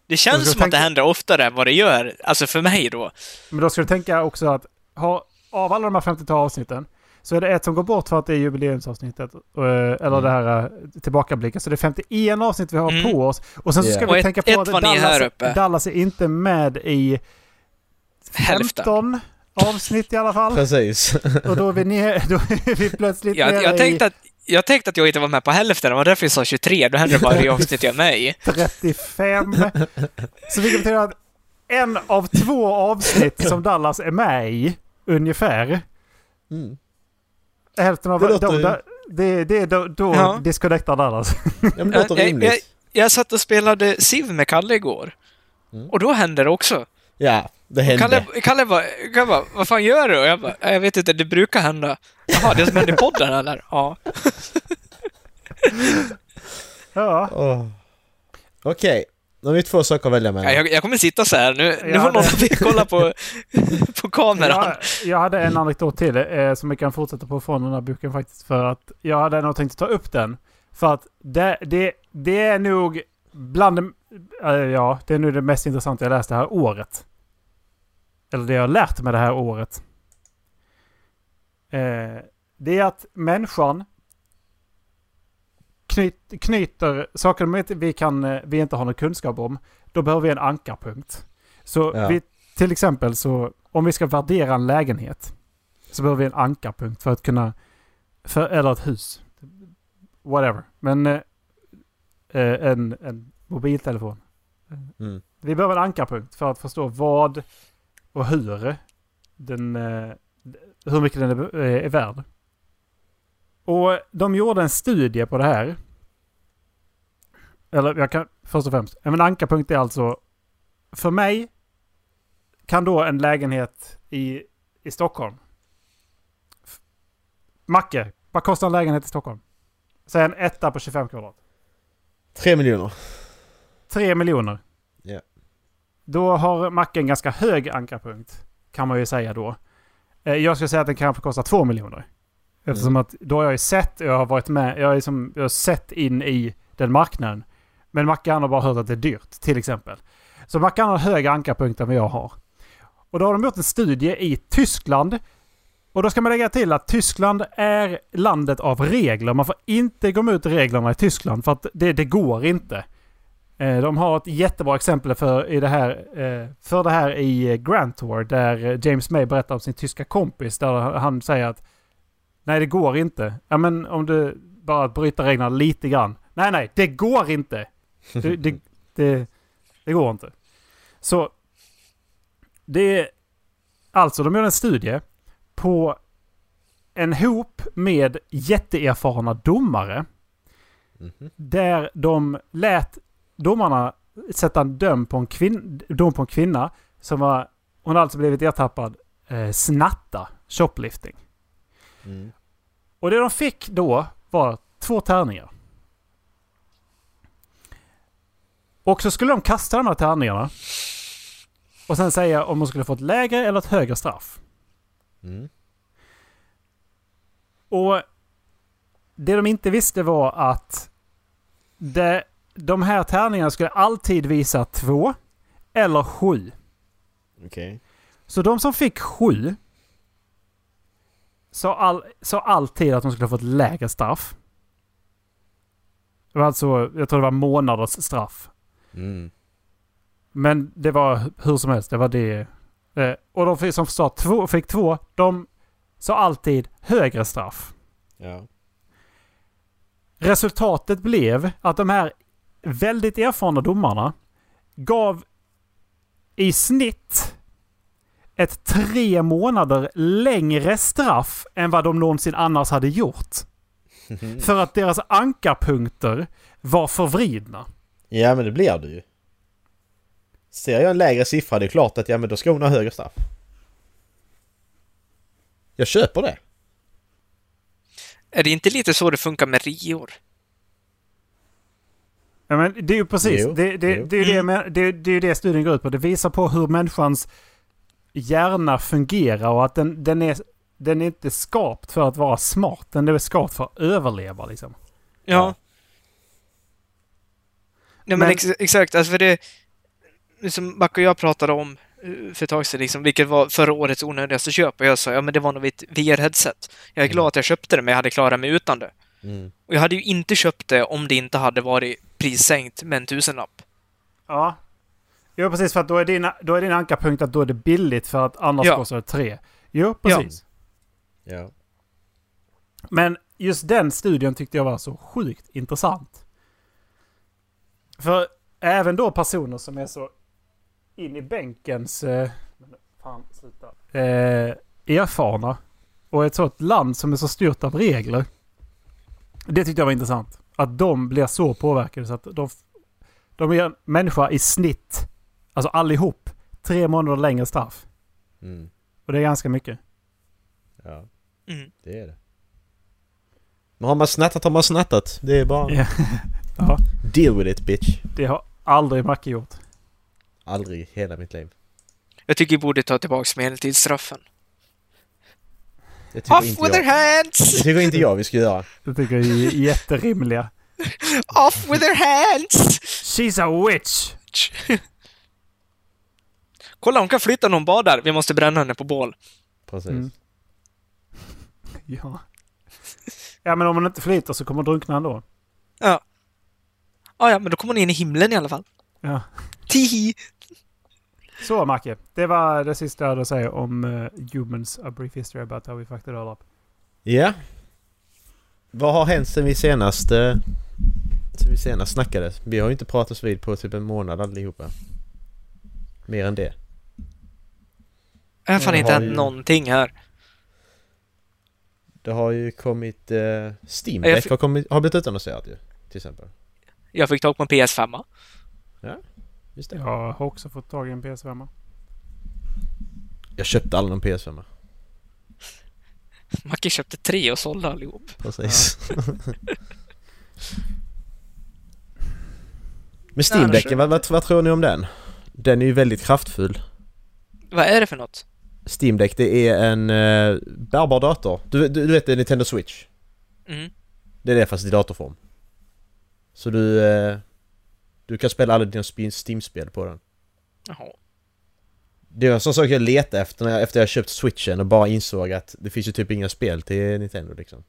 Det känns som att det händer oftare än vad det gör. Alltså för mig då. Men då ska du tänka också att ha, av alla de här 52 avsnitten så är det ett som går bort för att det är jubileumsavsnittet. eh, Eller Mm. det här uh, tillbakablicken. Så det är 51 avsnitt vi har Mm. på oss. Och sen så ska Och vi ett- tänka på att Dallas. Dallas är inte med i Hälften. 15 avsnitt i alla fall. Precis. (laughs) Och då är vi, ner, då är vi plötsligt Jag, nere jag, i tänkte att, jag tänkte att jag inte var med på hälften, det var därför jag sa 23. Då händer det bara det avsnitt jag är med i. 35. Så vilket betyder att en av två avsnitt som Dallas är med i, ungefär, Mm. Hälften av Det låter det, det är då, då Ja. disconnectar Dallas. Ja, men det låter (laughs) Jag- jag- rimligt. Jag satt och spelade Civ med Kalle igår. Mm. Och då hände det också. Ja, det hände. Kalle, Kalle, bara, Kalle bara, vad fan gör du? Och jag bara, jag vet inte, det brukar hända. Jaha, det som hände i podden eller? Ja. (laughs) Ja. Åh. Okej, nu har vi två saker att välja Ja, mellan. Jag, jag kommer sitta så här. Nu, nu får någon det- det... (laughs) kolla på, (laughs) på kameran. Jag, jag hade en anekdot till eh, som vi kan fortsätta på från den här boken faktiskt. För att jag hade nog tänkt ta upp den. För att det, det, det är nog bland de, eh, Ja, det är nog det mest intressanta jag läst det här året. Eller det jag har lärt mig det här året. Eh, det är att människan knyt, knyter saker inte vi, kan, eh, vi inte har någon kunskap om. Då behöver vi en ankarpunkt. Så Ja. vi, till exempel så om vi ska värdera en lägenhet så behöver vi en ankarpunkt för att kunna... För, eller ett hus. Whatever. Men eh, eh, en, en mobiltelefon. Mm. Vi behöver en ankarpunkt för att förstå vad och hur den... eh, Hur mycket den är, är värd. Och de gjorde en studie på det här. Eller jag kan först och främst. En ankarpunkt är alltså... För mig kan då en lägenhet i, i Stockholm. F- Macke, vad kostar en lägenhet i Stockholm? Säg en etta på 25 kvadrat. Tre miljoner. 3 miljoner. Ja. Då har macken ganska hög ankarpunkt. Kan man ju säga då. Eh, Jag skulle säga att den kanske kostar 2 miljoner. Eftersom att då har jag ju sett, jag har varit med, jag har, liksom, jag har sett in i den marknaden. Men Mackan har bara hört att det är dyrt, till exempel. Så Mackan har högre ankarpunkt än vad jag har. Och då har de gjort en studie i Tyskland. Och då ska man lägga till att Tyskland är landet av regler. Man får inte gå emot reglerna i Tyskland för att det, det går inte. Eh, De har ett jättebra exempel för, i det här, eh, för det här i Grand Tour där James May berättar om sin tyska kompis där han säger att Nej det går inte. Ja men om du bara bryter reglerna lite grann. Nej nej, det går inte. Det, det, (laughs) det, det går inte. Så det är alltså de gör en studie på en hop med jätteerfarna domare. Mhm. Där de lät domarna sätta en dom på en, kvin- dom på en kvinna som var... Hon har alltså blivit ertappad eh, snatta, shoplifting. Mm. Och det de fick då var två tärningar. Och så skulle de kasta de här tärningarna. Och sen säga om hon skulle få ett lägre eller ett högre straff. Mm. Och det de inte visste var att det, de här tärningarna skulle alltid visa två eller sju. Okej. Så de som fick sju sa, all, sa alltid att de skulle få ett lägre straff. Det var alltså, jag tror det var månaders straff. Mm. Men det var hur som helst, det var det. Eh, och de fick- som sa två, fick två, de sa alltid högre straff. Ja. Resultatet blev att de här väldigt erfarna domarna gav i snitt ett tre månader längre straff än vad de någonsin annars hade gjort. För att deras ankarpunkter var förvridna. ja men det blir det ju. Ser jag en lägre siffra det är klart att ja men då ska hon ha högre straff. Jag köper det. Är det inte lite så det funkar med rior? Ja, men det är ju precis. Jo, det, det, jo. det, är ju det, Mm. det, det är det studien går ut på. Det visar på hur människans hjärna fungerar och att den, den, är, den är inte skapt för att vara smart. Den är skapt för att överleva liksom. Ja. Ja. Nej men, Men- ex exakt, alltså för det... Som Mac och jag pratade om eh, för ett tag sedan, liksom, vilket var förra årets onödigaste köp. Och jag sa, ja men det var nog ett VR-headset. Jag är glad att jag köpte det, men jag hade klarat mig utan det. Mm. Och jag hade ju inte köpt det om det inte hade varit prissänkt med en tusenlapp. Ja. Jo, precis. För att då är din, då är din ankarpunkt att då är det billigt för att annars Ja. kostar det tre. Jo, precis. Ja. Men just den studien tyckte jag var så sjukt intressant. För även då personer som är så in i bänkens... Eh, fan, sluta. Eh, erfarna. Och ett sånt land som är så styrt av regler. Det tyckte jag var intressant. Att de blir så påverkade så att de, de ger en människa i snitt, alltså allihop, tre månader längre straff. Mm. Och det är ganska mycket. Ja, Mm. det är det. Men har man snattat har man snattat. Det är bara... Ja. (laughs) ja, Deal with it bitch. det har aldrig Macke gjort. Aldrig i hela mitt liv. Jag tycker vi borde ta tillbaka medeltidsstraffen. Det Off inte with jag. their hands! Det tycker inte jag vi ska göra. (laughs) Det tycker jag är jätterimliga. Off with their hands! She's a witch! (laughs) Kolla, hon kan flytta någon badar. Vi måste bränna henne på bål. Precis. Mm. (laughs) Ja. Ja men om hon inte flyter så kommer hon drunkna ändå. Ja. Ah, ja, men då kommer hon in i himlen i alla fall. Ja. Tihi! Så Macke, det var det sista jag hade att säga om uh, Humans A Brief History About How We Fucked It All Up. Ja. Vad har hänt sen vi senast... eh, Sen vi senast snackade? Vi har ju inte pratats vid på typ en månad allihopa. Mer än det. Det har fan Ja, inte hänt ju- någonting här. Det har ju kommit... Uh, Steam Ja, jag Deck fi- har, kommit, har blivit utannonserat ju. Till exempel. Jag fick tag på en PS5. Just det. Jag har också fått tag i en PS5. Jag köpte alla någon PS5. Macke köpte tre och sålde allihop. Precis. (laughs) Men Steam-däcken, vad, vad, vad tror ni om den? Den är ju väldigt kraftfull. Vad är det för något? Steam Deck det är en uh, bärbar dator. Du, du, du vet det är Nintendo Switch? Mm. Det är det fast i datorform. Så du... eh, du kan spela alla dina Steam-spel på den. Jaha. Det var en sån sak jag letade efter när jag, efter jag köpt switchen och bara insåg att det finns ju typ inga spel till Nintendo liksom.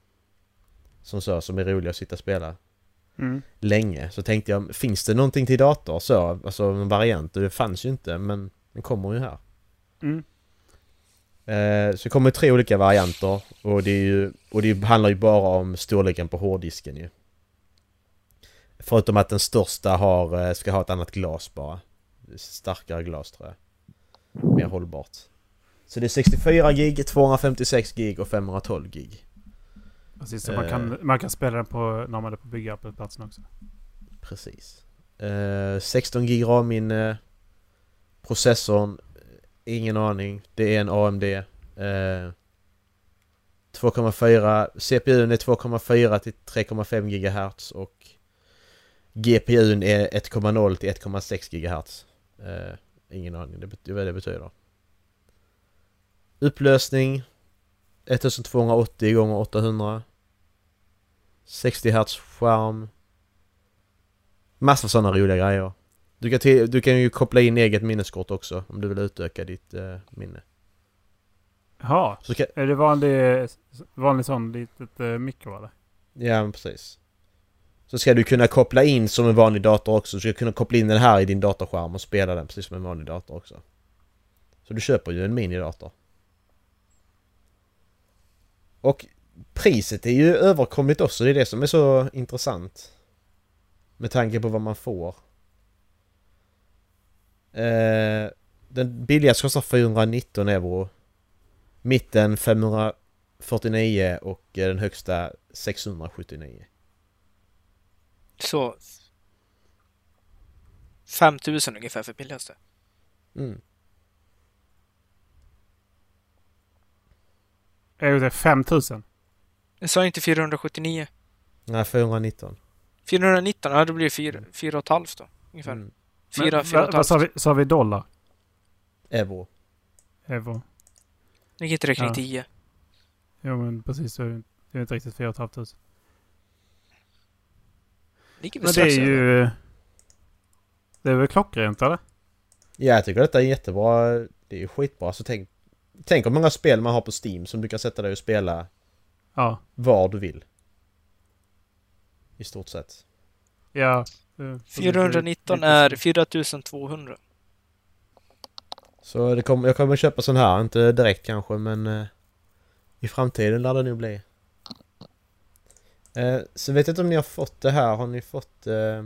Som så, som är roliga att sitta och spela Mm. länge. Så tänkte jag, finns det någonting till dator så? Alltså en variant? Och det fanns ju inte men den kommer ju här. Mm. Eh, så det kommer tre olika varianter och det, är ju, och det handlar ju bara om storleken på hårddisken ju. Förutom att den största har, eh, ska ha ett annat glas bara. Starkare glas tror jag. Mer hållbart. Så det är 64 gig, 256 gig och 512 gig. Precis, så man, kan, man kan spela den på, när man är på byggarbetsplatsen också. Precis. Eh, 16 gig RAM-minne. Processorn, eh, ingen aning. Det är en AMD. Eh, 2,4 CPUn är 2,4 till 3,5 GHz och GPUn är 1,0 till 1,6 GHz. Eh, ingen aning det bet- vad det betyder. Upplösning 1280 gånger 800 60 Hz skärm Massa sådana roliga grejer. Du kan, till, du kan ju koppla in eget minneskort också om du vill utöka ditt eh, minne. Jaha, kan, är det vanlig, vanlig sån litet uh, mikro eller? ja precis. Så ska du kunna koppla in som en vanlig dator också. Du ska kunna koppla in den här i din datorskärm och spela den precis som en vanlig dator också. Så du köper ju en minidator. Och priset är ju överkomligt också. Det är det som är så intressant. Med tanke på vad man får. Eh, den billigaste kostar 419 euro. Mitten 549 och eh, den högsta 679. Så... 5000 ungefär för billigaste. Mm. Är det 5000? Jag sa inte 479. Nej, 419. 419, ja då blir det 4, 4 och ett halvt då. Ungefär. Mm. 4, 4 och Vad sa vi? Sa vi dollar? Euro. Euro? Ligger inte det kring Ja. 10? Jo men precis, så är det det är inte riktigt 4 500. Ligger väl Men det är ju... Det är väl klockrent eller? Ja, jag tycker detta är jättebra. Det är ju skitbra. Så tänk, tänk om många spel man har på Steam som du kan sätta dig och spela Ja. var du vill. I stort sett. Ja. Eh, precis, det är 419 lite är så. 4200. Så det kommer, jag kommer köpa sån här, inte direkt kanske men eh, i framtiden lär det nog bli. Eh, så vet jag inte om ni har fått det här, har ni fått eh,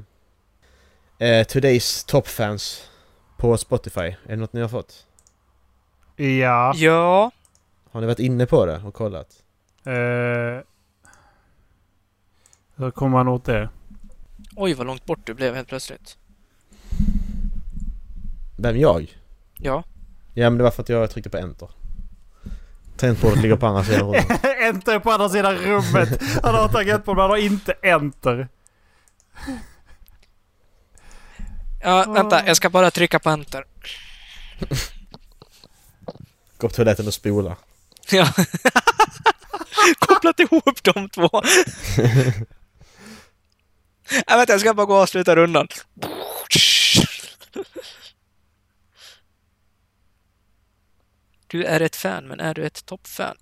eh, Today's Top Fans på Spotify? Är det något ni har fått? Ja. Ja. Har ni varit inne på det och kollat? Hur kommer man åt det? Oj, vad långt bort du blev helt plötsligt. Vem jag? Ja. Ja men det var för att jag tryckte på enter. Tangentbordet ligger på andra sidan rummet. (laughs) enter på andra sidan rummet! Han har tangentbord men han har inte enter. Ja, vänta. Jag ska bara trycka på enter. Gå på toaletten och spola. Ja. (laughs) Kopplat ihop de två. (laughs) Jag vet jag ska bara gå och avsluta rundan. Du är ett fan, men är du ett toppfan?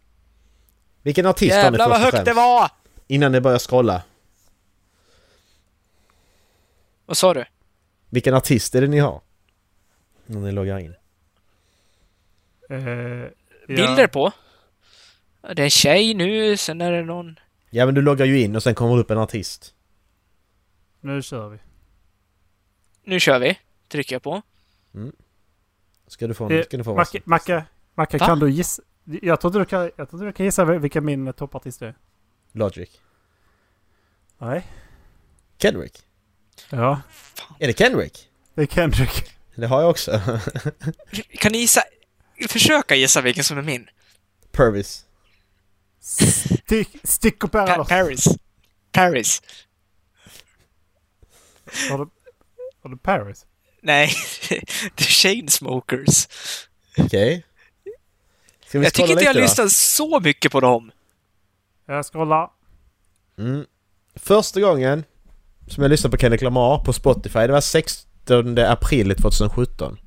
Vilken artist Jävlar vad högt det var! Innan ni börjar scrolla. Vad sa du? Vilken artist är det ni har? När ni loggar in. Ja. Bilder på? Det är en tjej nu, sen är det någon... Ja men du loggar ju in och sen kommer det upp en artist. Nu kör vi. Nu kör vi. Trycker jag på. Ska du få Eh, en, ska du få. Macke, Macke Va? kan du gissa? Jag tror du kan, jag tror du kan gissa vilken min toppartist är. Logic. Nej. Kendrick. Ja, Är det Kendrick? det är Kendrick. Det har jag också. (laughs) Kan ni gissa? Försöka gissa vilken som är min. Purvis. Stick, stick och Pa- pärlor. Paris. Paris. Har du, Var det Paris? Nej, (laughs) The Chainsmokers. Okej. Ska vi Jag tycker inte jag lyssnat så mycket på dem. Jag scrollar. Mm. Första gången som jag lyssnade på Kendrick Lamar på Spotify, det var 16 april 2017.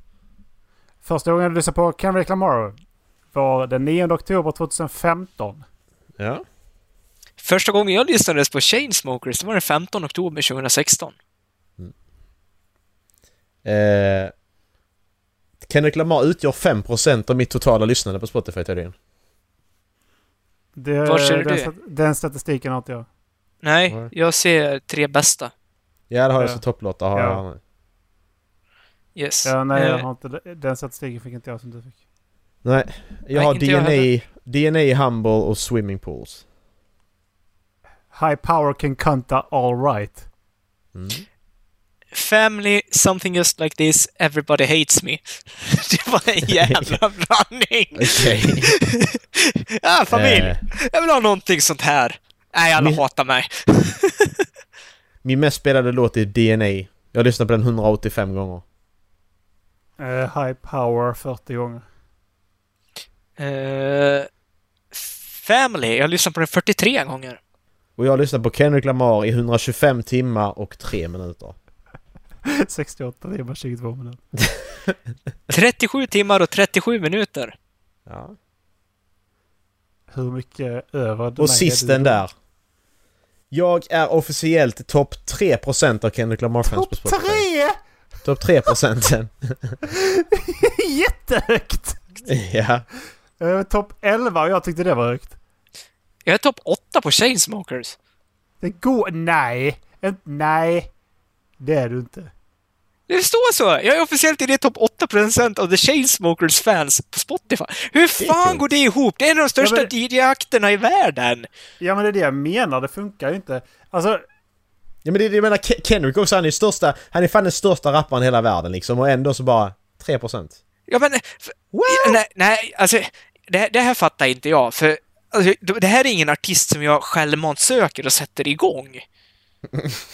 Första gången jag lyssnade på Kendrick Lamar var den 9 oktober 2015. Ja. Första gången jag lyssnade på Chainsmokers, det var den 15 oktober 2016. Eh, Kendrick Lamar utgör 5% av mitt totala lyssnande på Spotify tydligen. Det, Var ser du den, det? stat- den statistiken har inte jag. Nej, Nej. jag ser tre bästa. Ja det har jag Ja. som topplåtar. Har Ja. jag. Yes. Ja, nej, jag Eh, har inte, den statistiken fick inte jag som du fick. Nej, jag Nej, har jag DNA, DNA, Humble och Swimming Pools. High power can cunta all right. Mm. Family, something just like this, everybody hates me. (laughs) det var en jävla (laughs) blandning. Okej. ja, (laughs) familj. Eh, Jag vill ha någonting sånt här. Nej, alla Min- hatar mig. min mest spelade låt är DNA. Jag har lyssnat på den 185 gånger. Eh, high power 40 gånger. Eh, family, jag har lyssnat på den 43 gånger. Och jag har lyssnat på Kendrick Lamar i 125 timmar och 3 minuter. (laughs) 68 timmar 22 minuter. (laughs) 37 timmar och 37 minuter. Ja. Hur mycket över Och sist är den där. Jag är officiellt topp 3% av Kendrick Lamar-fans på Topp Spotify. 3! Topp 3%. (laughs) Jättehögt! ja. Eh, Topp 11 och jag tyckte det var högt. Jag är topp 8 på Chainsmokers. Det går... Nej! Nej! Det är du inte. Det står så! Jag är officiellt i det topp 8% av The Chainsmokers fans på Spotify. Hur är fan coolt. går det ihop? Det är en av de största men- DJ-akterna i världen! Ja men det är det jag menar, det funkar ju inte. Alltså, Ja men det, jag menar Ke- Kendrick också, han är största, han är fan den största rapparen i hela världen liksom och ändå så bara 3%. Ja men... f- Nej, nej, alltså... Det, det här fattar inte jag, för... Alltså, det här är ingen artist som jag självmant söker och sätter igång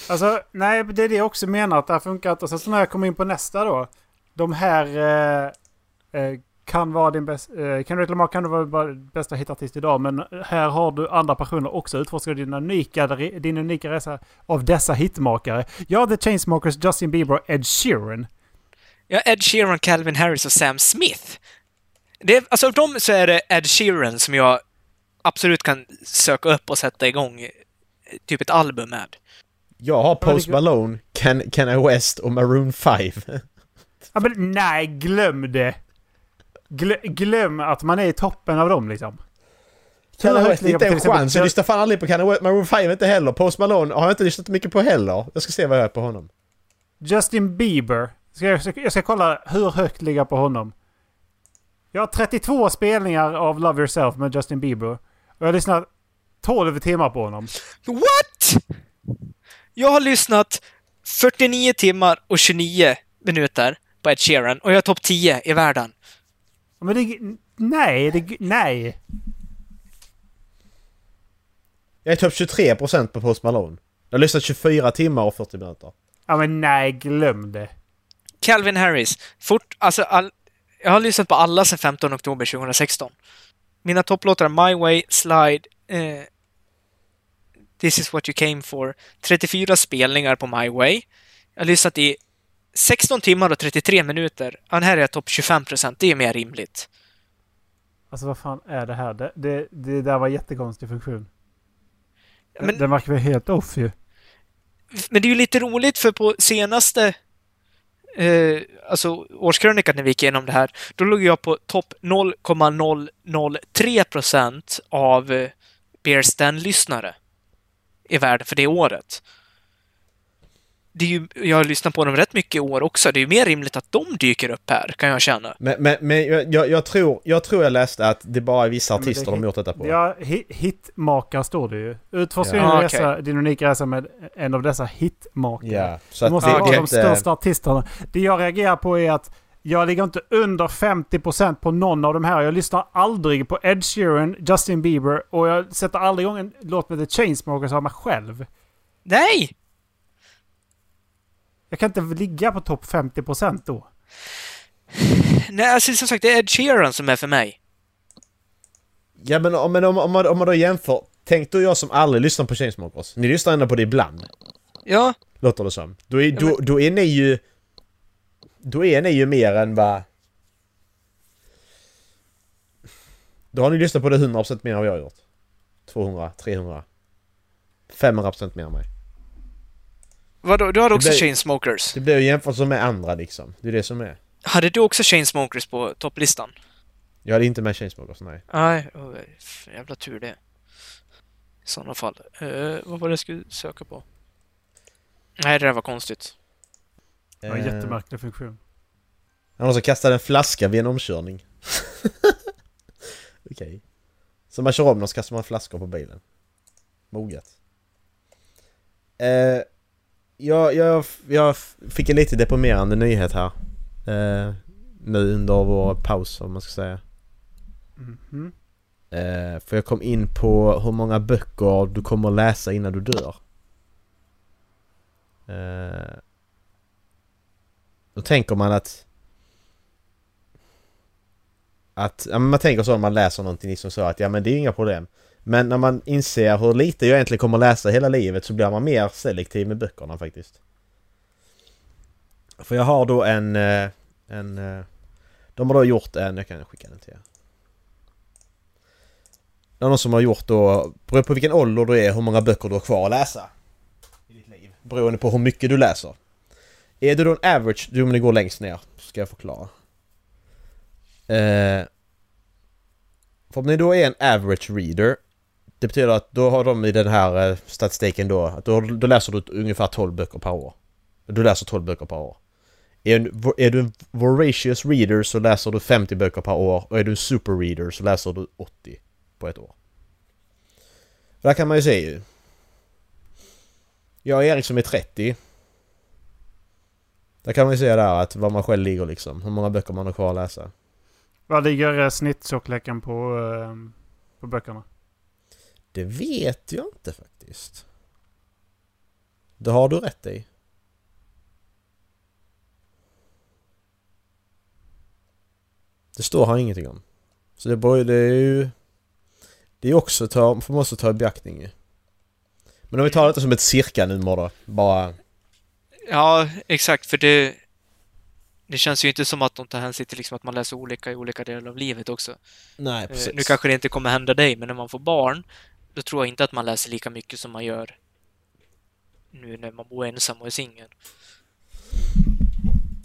alltså, nej det är det jag också menar att det här funkar inte. Och sen så när jag kommer in på nästa då. De här eh, eh, kan vara din bästa... Eh, Kendrick Lamar kan vara bästa hitartist idag. Men här har du andra personer också. Utforskar din unika, din unika resa av dessa hitmakare. Ja, The Chainsmokers, Justin Bieber och Ed Sheeran. Ja, Ed Sheeran, Calvin Harris och Sam Smith. Det är, alltså av dem så är det Ed Sheeran som jag absolut kan söka upp och sätta igång eh, typ ett album med. Jag har Post Malone, Ken, Kanye West och Maroon 5. (laughs) Ja, men nej, glöm det! Glö, glöm att man är i toppen av dem liksom. Kanye West, inte en chans. Jag lyssnar fan aldrig på Kanye West. Maroon 5 inte heller. Post Malone har jag inte lyssnat mycket på heller. Jag ska se vad jag är på honom. Justin Bieber. Ska jag, jag ska kolla hur högt ligger jag på honom. Jag har 32 spelningar av Love Yourself med Justin Bieber. Och jag har lyssnat 12 timmar på honom. What? Jag har lyssnat 49 timmar och 29 minuter på Ed Sheeran och jag är topp 10 i världen. Men det... Nej, det... Nej! Jag är topp 23% på Post Malone. Jag har lyssnat 24 timmar och 40 minuter. Ja men nej, glöm det. Calvin Harris. Fort, alltså all, jag har lyssnat på alla sedan 15 oktober 2016. Mina topplåtar är My Way, Slide, eh, This is what you came for. 34 spelningar på My Way. Jag har lyssnat i 16 timmar och 33 minuter. Ja, här är jag topp 25 procent. Det är mer rimligt. Alltså vad fan är det här? Det, det, det där var jättekonstig funktion. Men- Den verkar vara helt off ju. Men det är ju lite roligt för på senaste eh, alltså årskrönikan när vi gick igenom det här, då låg jag på topp 0,003 procent av eh, Bear Stan-lyssnare i världen för det året. Det är ju, jag har lyssnat på dem rätt mycket i år också. Det är ju mer rimligt att de dyker upp här, kan jag känna. Men, men, men jag, jag, tror, jag tror jag läste att det bara är vissa artister är de gjort detta på. Ja, hi- hitmakare står det ju. Utforska Ja. din, Ah, resa, din unika resa med en av dessa hitmakare. Ja, så Det att måste Ah, vara okej. de största artisterna. Det jag reagerar på är att jag ligger inte under 50% på någon av de här. Jag lyssnar aldrig på Ed Sheeran, Justin Bieber och jag sätter aldrig igång en låt med The Chainsmokers av mig själv. Nej! Jag kan inte ligga på topp 50% då. Nej, alltså som sagt, det är Ed Sheeran som är för mig. Ja men, om, men om, om, man, om man då jämför. Tänk då jag som aldrig lyssnar på Chainsmokers. Ni lyssnar ändå på det ibland. Ja, Låter det som. Då är, Ja, då, då är ni ju... Då är ni ju mer än vad... Då har ni lyssnat på det 100% mer än vad jag har gjort. 200, 300, 500% mer än mig. vadå? Du hade också Det blir- Chainsmokers. Det blir ju jämförelse med andra liksom. Det är det som är. Hade du också Chainsmokers på topplistan? Jag hade inte med Chainsmokers, nej. Nej, jävla tur det. I sådana fall. Eh, vad var det jag skulle söka på? Nej, det där var konstigt. Det var en Eh, jättemärklig funktion. Han som kastade en flaska vid en omkörning. (laughs) Okej. Så man kör om dem så kastar man flaskor på bilen. Moget. Eh, jag, jag, jag fick en lite deprimerande nyhet här. Eh, nu under vår paus om man ska säga. Mhm. Eh, för jag kom in på hur många böcker du kommer läsa innan du dör. Eh, då tänker man att... Att, ja, men man tänker så när man läser någonting liksom så att ja men det är ju inga problem. Men när man inser hur lite jag egentligen kommer läsa hela livet så blir man mer selektiv med böckerna faktiskt. För jag har då en... Eh, en eh, de har då gjort en, jag kan skicka den till er. Det är någon som har gjort då, beroende på vilken ålder du är, hur många böcker du har kvar att läsa. I ditt liv. Beroende på hur mycket du läser. Är du då en average, jo men det går längst ner, ska jag förklara. Eh, för om ni då är en average reader, det betyder att då har de i den här eh, statistiken då, att då, då läser du ungefär 12 böcker per år. Du läser 12 böcker per år. Är, en, är du en voracious reader så läser du 50 böcker per år och är du en super reader så läser du 80 på ett år. Där kan man ju se ju. Jag och Erik som är 30. Där kan man ju se där att var man själv ligger liksom. Hur många böcker man har kvar att läsa. Vad ligger eh, snitttjockleken på, eh, på böckerna? Det vet jag inte faktiskt. Det har du rätt i. Det står här ingenting om. Så det, beror, det är ju... Det är också ta, man också ta i beaktning ju. Men om vi tar detta som ett cirka-nummer då. Bara... Ja, exakt, för det... Det känns ju inte som att de tar hänsyn till liksom att man läser olika i olika delar av livet också. Nej, Eh, precis. Nu kanske det inte kommer hända dig, men när man får barn, då tror jag inte att man läser lika mycket som man gör nu när man bor ensam och är singel.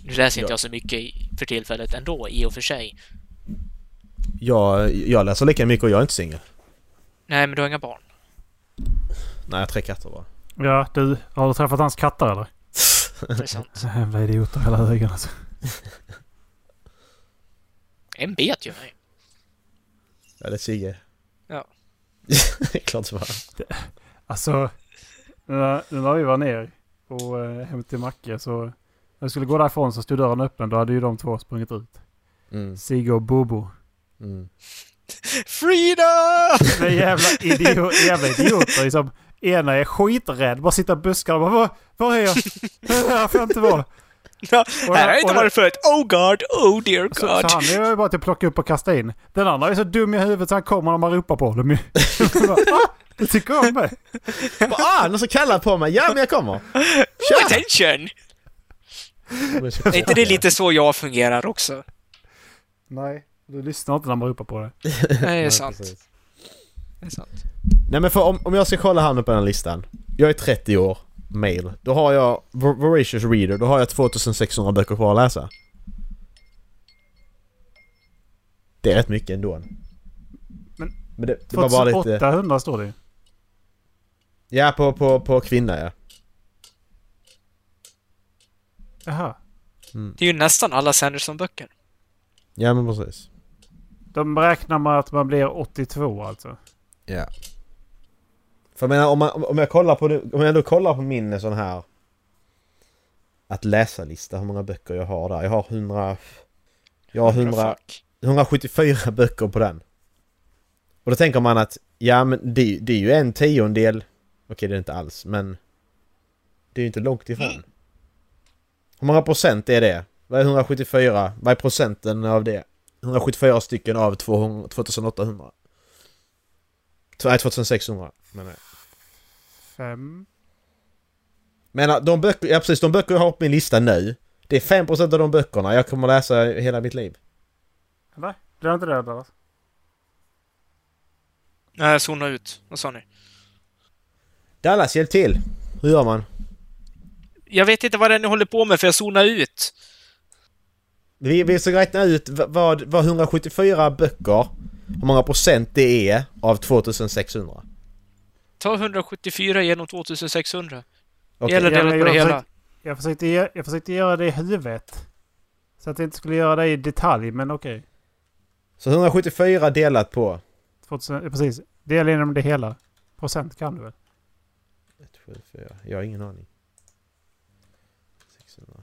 Nu läser inte Ja. jag så mycket för tillfället ändå, i och för sig. Jag, jag läser lika mycket och jag är inte singel. Nej, men du har inga barn. Nej, jag har tre katter bara. Ja, du. Har du träffat hans katter eller? Det är sant. (laughs) Jävla idioter hela högen alltså. En bet ju mig. Ja, det är Sigge. Ja. det (laughs) är klart som fan. Alltså, när, när vi var ner och eh, hem till Macke så... När vi skulle gå därifrån så stod dörren öppen. Då hade ju de två sprungit ut. Mm, Sigge och Bobo. mm. (laughs) Frida! Det är jävla, idiot, jävla idioter liksom. Ena är skiträdd. Bara sitter i buskarna och bara var, var är jag? (laughs) Här får jag inte vara. Ja, här har jag inte varit förut. Oh God, oh dear Så, God. så han är ju bara till att plocka upp och kasta in. Den andra är så dum i huvudet så han kommer när man ropar på. Bara, ah, Du tycker om mig? Ah, någon som kallar på mig. Ja, men jag kommer. Oh, attention! (laughs) Är inte det lite så jag fungerar också? Nej, du lyssnar inte när man ropar på dig. Nej, det är Nej, sant. precis. Det är sant. Nej men för om, om jag ska kolla nu på den här listan. Jag är 30 år, mail. Då har jag Vor- Voracious Reader, då har jag 2600 böcker kvar att läsa. Det är rätt mycket ändå. Men- men det, det var bara lite... 2800 står det ju. Ja, på, på, på kvinna ja. Jaha. Det är ju nästan alla Sanderson-böcker. Ja men precis. De räknar med att man blir 82 alltså. Ja. För jag menar om, man, om jag kollar på det, om jag ändå kollar på min sån här att läsa-lista, hur många böcker jag har där. Jag har 100... Jag har 100, Fuck. 174 böcker på den. Och då tänker man att ja men det, det är ju en tiondel. Okej det är inte alls men det är ju inte långt ifrån. Hur många procent är det? Vad är 174? Vad är procenten av det? 174 stycken av 200, 2800. Nej, 2600 menar jag. Fem. Men de böcker, ja precis, de böcker jag har på min lista nu. Det är 5% av de böckerna jag kommer läsa hela mitt liv. Eller? Det är inte det Dallas? Nej, zonade ut. Vad sa ni? Dallas, hjälp till! Hur gör man? Jag vet inte vad det är ni håller på med för jag zonade ut. Vi, vi ska räkna ut vad, vad 174 böcker, hur många procent det är av 2600. Ta 174 genom 2600. Okej. Eller delat på det jag hela. Jag försökte, ge- jag försökte göra det i huvudet. Så att jag inte skulle göra det i detalj, men okej. Så 174 delat på... 2000, ja, precis. Dela inom det hela. Procent kan du väl? 1, 7, 4. Jag har ingen aning. 600.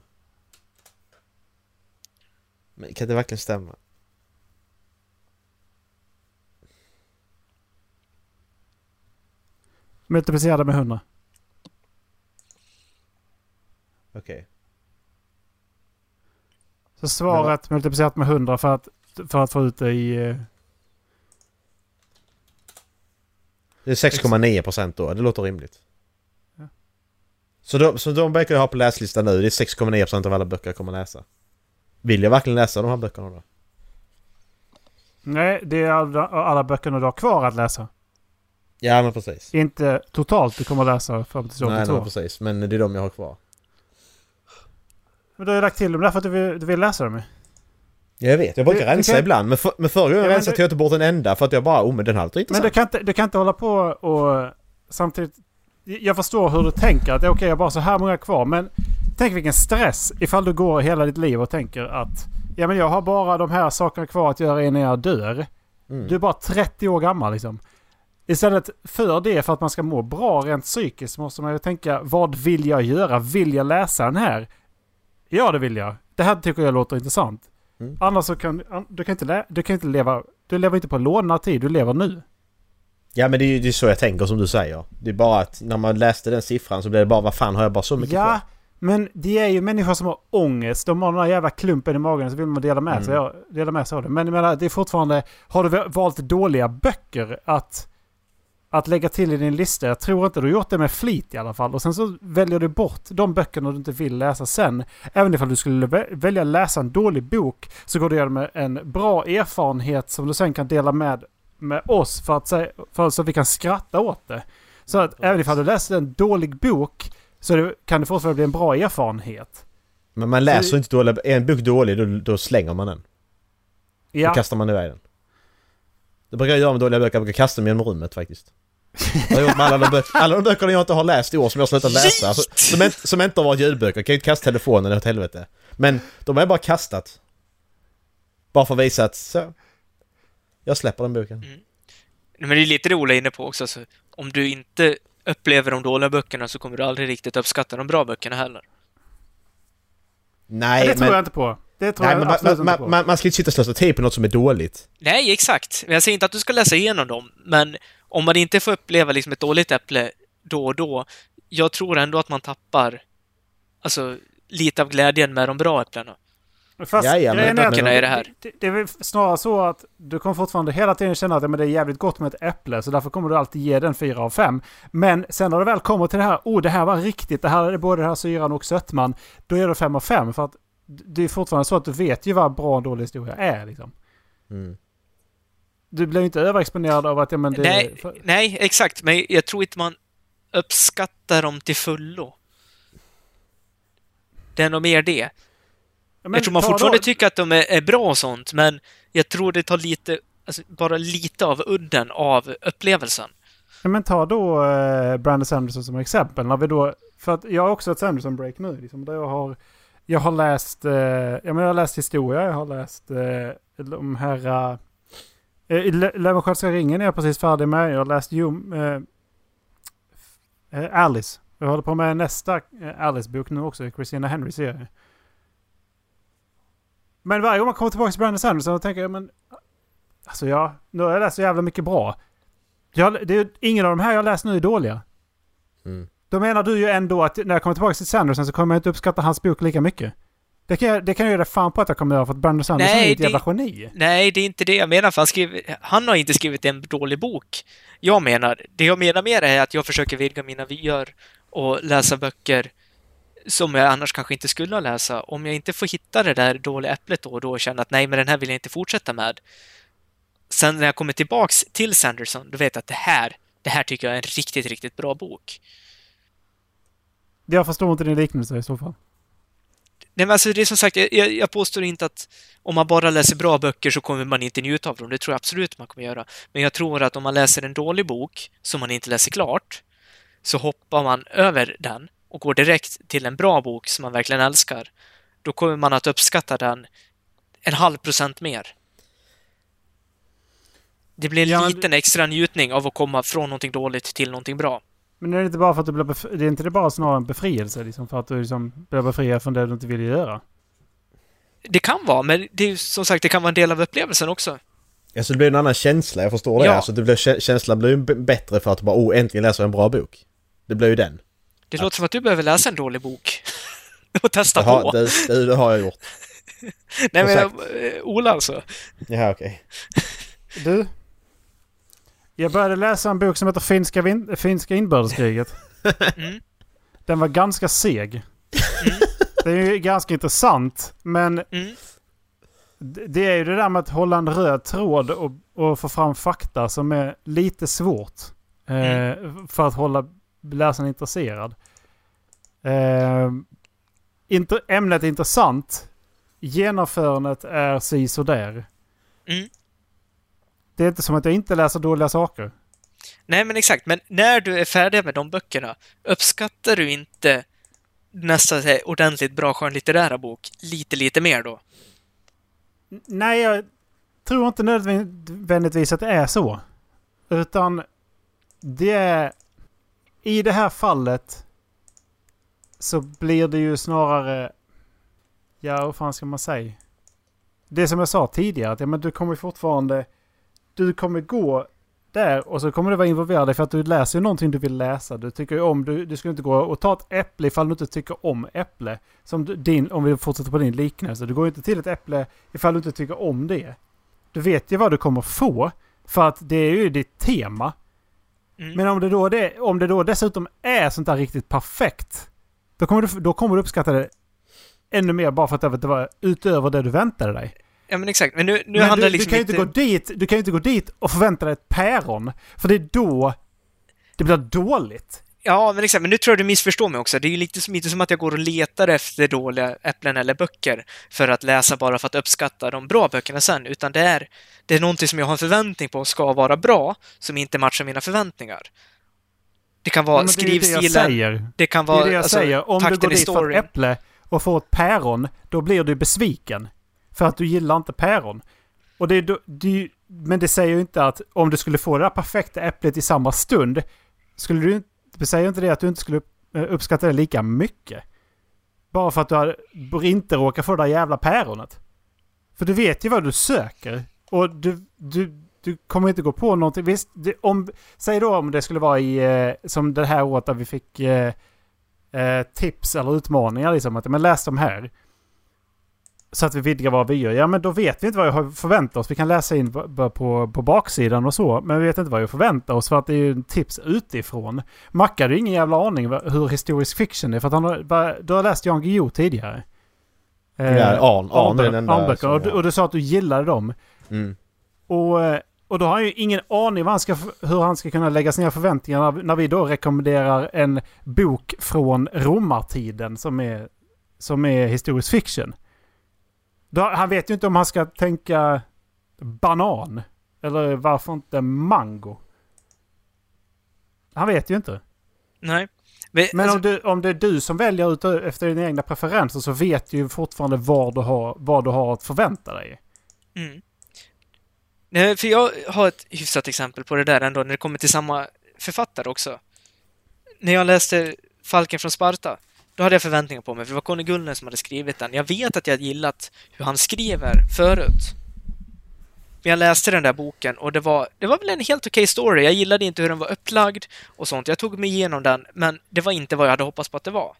Men kan det verkligen stämma? Multiplicera det med 100. Okej. Så svaret multiplicerat med 100 för att, för att få ut det i... eh, Det är 6,9 procent då. Det låter rimligt. Ja. Så, de, så de böcker jag har på läslistan nu, det är 6,9 procent av alla böcker jag kommer läsa. Vill jag verkligen läsa de här böckerna då? Nej, det är alla, alla böckerna du har kvar att läsa. Ja men precis. Inte totalt du kommer läsa fram till Nej, 82. nej precis. Men det är de jag har kvar. Men du har ju lagt till dem därför att du vill, du vill läsa dem ju. Ja, jag vet, jag brukar Du- rensa du kan- ibland. Men, för, men förra gången Ja, jag rensade du- jag inte bort en enda för att jag bara, oh men den här låter Men intressant. du kan, inte, du kan inte hålla på och samtidigt... Jag förstår hur du tänker. Att det är okej, jag har bara så här många kvar. Men tänk vilken stress ifall du går hela ditt liv och tänker att... Ja men jag har bara de här sakerna kvar att göra innan jag dör. Mm. Du är bara 30 år gammal liksom. Istället för det, för att man ska må bra rent psykiskt, måste man ju tänka vad vill jag göra? Vill jag läsa den här? Ja, det vill jag. Det här tycker jag låter intressant. Mm. Annars så kan an- du kan inte, du kan inte leva... Du lever inte på lånad tid, du lever nu. Ja men det är ju det är så jag tänker som du säger. Det är bara att när man läste den siffran så blev det bara, vad fan har jag bara så mycket Ja, kvar? men det är ju människor som har ångest. De har den där jävla klumpen i magen så vill man dela med sig, Mm. ja, dela med sig av det. Men jag menar, det är fortfarande... Har du valt dåliga böcker att, att lägga till i din lista? Jag tror inte du har gjort det med flit i alla fall. Och sen så väljer du bort de böckerna du inte vill läsa sen. Även ifall du skulle vä- välja läsa en dålig bok så går det att göra med en bra erfarenhet som du sen kan dela med, med oss för att, för så att vi kan skratta åt det. Så att även ifall du läser en dålig bok så det, kan det fortfarande bli en bra erfarenhet. Men man läser Så- inte dålig, är en bok dålig då, då slänger man den. Då Ja, kastar man iväg den. Det brukar jag göra med dåliga böcker, jag brukar kasta dem genom rummet faktiskt. Har jag gjort med alla de, böcker, alla de böckerna jag inte har läst i år som jag har slutat läsa. Alltså, som, inte, som inte har varit ljudböcker. Jag kan ju inte kasta telefonen åt helvete. Men de har jag bara kastat. Bara för att visa att så. Jag släpper den boken. Men det är lite det Ola är inne på också. Så om du inte upplever de dåliga böckerna så kommer du aldrig riktigt uppskatta de bra böckerna heller. Nej, det tror men, jag inte på. Det tror nej, jag men man, absolut man, inte på. man, man, man ska inte sitta och slösa tid på något som är dåligt. Nej, exakt. Men Jag säger inte att du ska läsa igenom dem, men om man inte får uppleva liksom ett dåligt äpple då och då, jag tror ändå att man tappar alltså, lite av glädjen med de bra äpplena. Fast grejen är att är det här. Det, det är väl snarare så att du kommer fortfarande hela tiden känna att ja, men det är jävligt gott med ett äpple. Så därför kommer du alltid ge den fyra av fem. Men sen när du väl kommer till det här, oh det här var riktigt, det här är både den här syran och sötman. Då är det fem av fem. För att det är fortfarande så att du vet ju vad bra och dålig historia är. Liksom. Mm. Du blir inte överexponerad av att ja, men det... Nej, för, nej, exakt. Men jag tror inte man uppskattar dem till fullo. Det är nog mer det. ja, jag tror man fortfarande då- tycker att de är, är bra och sånt, men jag tror det tar lite, alltså, bara lite av udden av upplevelsen. Ja, men ta då eh, Brandon Sanderson som exempel. När vi då, för att jag har också ett Sanderson-break nu. Liksom, där jag, har, jag har läst eh, ja, men jag har läst historia, jag har läst eh, de här... Uh, Löwenskiölds ringen är jag precis färdig med. Jag har läst Jum, eh, eh, Alice. Jag håller på med nästa eh, Alice-bok nu också, Christina Henry serie. Men varje gång man kommer tillbaka till Brandon Sanderson så tänker jag men... Alltså ja, nu har jag läst så jävla mycket bra. Jag, det är, ingen av de här jag läst nu är dåliga. Mm. Då menar du ju ändå att när jag kommer tillbaka till Sanderson så kommer jag inte uppskatta hans bok lika mycket. Det kan jag, det kan jag göra fan på att jag kommer göra för att Brandon Sanderson Nej, är ett det- jävla geni. Nej, det är inte det jag menar, för han, skrev, han har inte skrivit en dålig bok. Jag menar, det jag menar mer är att jag försöker vidga mina vyer och läsa böcker som jag annars kanske inte skulle ha läsa. Om jag inte får hitta det där dåliga äpplet då och då och känna att nej, men den här vill jag inte fortsätta med. Sen när jag kommer tillbaks till Sanderson, då vet jag att det här, det här tycker jag är en riktigt, riktigt bra bok. Jag förstår inte din liknelse i så fall. Nej, men alltså det är som sagt, jag, jag påstår inte att om man bara läser bra böcker så kommer man inte njuta av dem. Det tror jag absolut man kommer göra. Men jag tror att om man läser en dålig bok som man inte läser klart, så hoppar man över den och går direkt till en bra bok som man verkligen älskar. Då kommer man att uppskatta den en halv procent mer. Det blir en Ja, liten extra njutning av att komma från någonting dåligt till någonting bra. Men är det inte bara för att du blir bef- det är inte det bara snarare en befrielse liksom för att du liksom blir befriad från det du inte vill göra? Det kan vara, men det är ju som sagt, det kan vara en del av upplevelsen också. Alltså det blir en annan känsla, jag förstår det. Ja. Alltså det blir, kä- känslan blir ju bättre för att du bara oh äntligen läser en bra bok. Det blir ju den. Det låter som att du behöver läsa en dålig bok. (laughs) och testa har, på. det, det, det har jag gjort. (laughs) Nej men, eh, Ola alltså. Ja okej. Du? Jag började läsa en bok som heter Finska, vin- Finska inbördeskriget. (laughs) Mm. Den var ganska seg. Det är ju ganska intressant, men Mm. det är ju det där med att hålla en röd tråd och, och få fram fakta som är lite svårt. Eh, För att hålla läsaren intresserad. Eh, inter- ämnet är intressant. Genomförandet är si där. Mm. Det är inte som att jag inte läser dåliga saker. Nej men exakt, men när du är färdig med de böckerna, uppskattar du inte nästa här, ordentligt bra skönlitterära bok lite, lite mer då? Nej, jag tror inte nödvändigtvis att det är så. Utan det är... I det här fallet så blir det ju snarare... Ja, vad fan ska man säga? Det som jag sa tidigare, att ja, men du kommer fortfarande... Du kommer gå där och så kommer du vara involverad för att du läser ju någonting du vill läsa. Du tycker ju om... Du, du skulle inte gå och ta ett äpple ifall du inte tycker om äpple. Som din, om vi fortsätter på din liknelse. Du går inte till ett äpple ifall du inte tycker om det. Du vet ju vad du kommer få. För att det är ju ditt tema. Mm. Men om det, då det, om det då dessutom är sånt där riktigt perfekt. Då kommer du, då kommer du uppskatta det ännu mer bara för att det var utöver det du väntade dig. Ja men exakt, men nu, nu Men handlar du, det liksom du kan inte gå dit, du kan ju inte gå dit och förvänta dig ett päron. För det är då det blir dåligt. Ja, men exakt. Men nu tror jag du missförstår mig också. Det är ju lite som, inte som att jag går och letar efter dåliga äpplen eller böcker för att läsa bara för att uppskatta de bra böckerna sen, utan det är, det är någonting som jag har en förväntning på ska vara bra, som inte matchar mina förväntningar. Det kan Ja, vara men det det skrivstilen, säger. det kan Det vara är det jag alltså, säger. Om du går dit för ett äpple och får ett päron, då blir du besviken. För att du gillar inte päron. Och det, du, du, men det säger ju inte att om du skulle få det där perfekta äpplet i samma stund, skulle du inte, det säger inte det att du inte skulle eh, uppskatta det lika mycket. Bara för att du inte råkar få det där jävla päronet. För du vet ju vad du söker. Och du, du, du kommer inte gå på någonting. Visst, det, om, säg då om det skulle vara i, eh, som det här året där vi fick eh, eh, tips eller utmaningar liksom. Att, men läs de här. Så att vi vidgar vad vi gör. Ja men då vet vi inte vad jag förväntar oss. Vi kan läsa in b- på, på baksidan och så. Men vi vet inte vad jag förväntar oss för att det är ju en tips utifrån. Macka hade ju ingen jävla aning hur historisk fiction är. För att han har, du har läst Jan Guillou tidigare. Eh, Ja, Arn. Arn är den Arnböcker. som Och, och du sa att du gillade dem. Mm. Och, eh, och då har han ju ingen aning vad han ska, hur han ska kunna lägga sina förväntningar när, när vi då rekommenderar en bok från romartiden som är, som är historisk fiction. Han vet ju inte om han ska tänka banan. Eller varför inte mango. Han vet ju inte. Nej. Men, Men alltså, om, du, om det är du som väljer ut efter dina egna preferenser så vet du ju fortfarande vad du har, vad du har att förvänta dig. Mm. Nej, för jag har ett hyfsat exempel på det där ändå, när det kommer till samma författare också. När jag läste Falken från Sparta, då hade jag förväntningar på mig, för det var Conny Gullner som hade skrivit den. Jag vet att jag gillat hur han skriver förut. Men jag läste den där boken och det var, det var väl en helt okej story. Jag gillade inte hur den var upplagd och sånt. Jag tog mig igenom den, men det var inte vad jag hade hoppats på att det var.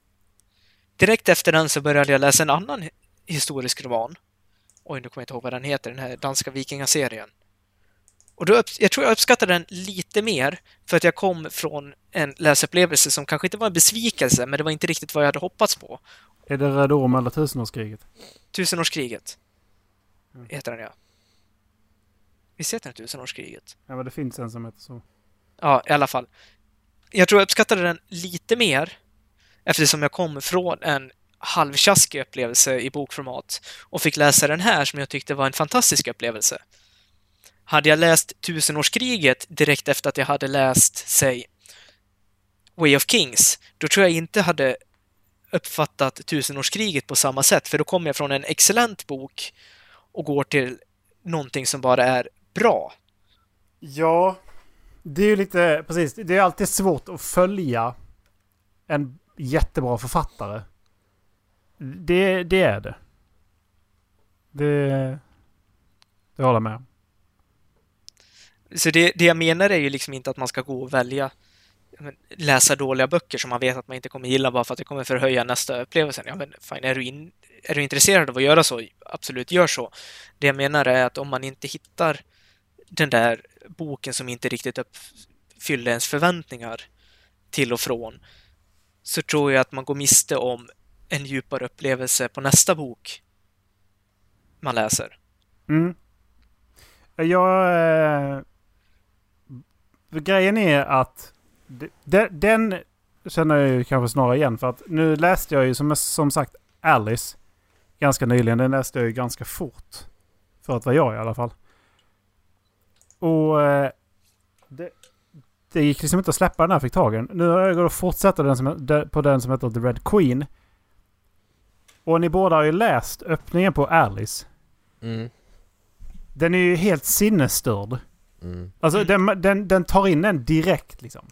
Direkt efter den så började jag läsa en annan historisk roman. Oj, nu kommer jag inte ihåg vad den heter, den här danska vikingaserien. Och då upp, jag tror jag uppskattade den lite mer för att jag kom från en läsupplevelse som kanske inte var en besvikelse, men det var inte riktigt vad jag hade hoppats på. Är det Röd Orm eller Tusenårskriget? Tusenårskriget Mm. heter den, ja. Visst heter den Tusenårskriget? Ja, men det finns en som heter så. Ja, i alla fall. Jag tror jag uppskattade den lite mer eftersom jag kom från en halvtjaskig upplevelse i bokformat och fick läsa den här som jag tyckte var en fantastisk upplevelse. Hade jag läst Tusenårskriget direkt efter att jag hade läst, säg, Way of Kings, då tror jag inte hade uppfattat Tusenårskriget på samma sätt, för då kommer jag från en excellent bok och går till någonting som bara är bra. Ja, det är ju lite, precis. Det är alltid svårt att följa en jättebra författare. Det, det är det. Det, det håller jag med om. Så det, det jag menar är ju liksom inte att man ska gå och välja läsa dåliga böcker som man vet att man inte kommer gilla bara för att det kommer förhöja nästa upplevelse. Ja, men fine, är du, in, är du intresserad av att göra så, absolut gör så. Det jag menar är att om man inte hittar den där boken som inte riktigt uppfyller ens förväntningar till och från, så tror jag att man går miste om en djupare upplevelse på nästa bok man läser. Mm. Jag... Eh, grejen är att de, de, den känner jag ju kanske snarare igen för att nu läste jag ju som, som sagt Alice ganska nyligen. Den läste jag ju ganska fort. För att vara jag i alla fall. Och eh, det, det gick liksom inte att släppa den här fick tagen. Nu har jag gått och fortsätter den som, på den som heter The Red Queen. Och ni båda har ju läst öppningen på Alice. Mm. Den är ju helt sinnesstörd. Mm. Alltså den, den, den tar in en direkt liksom.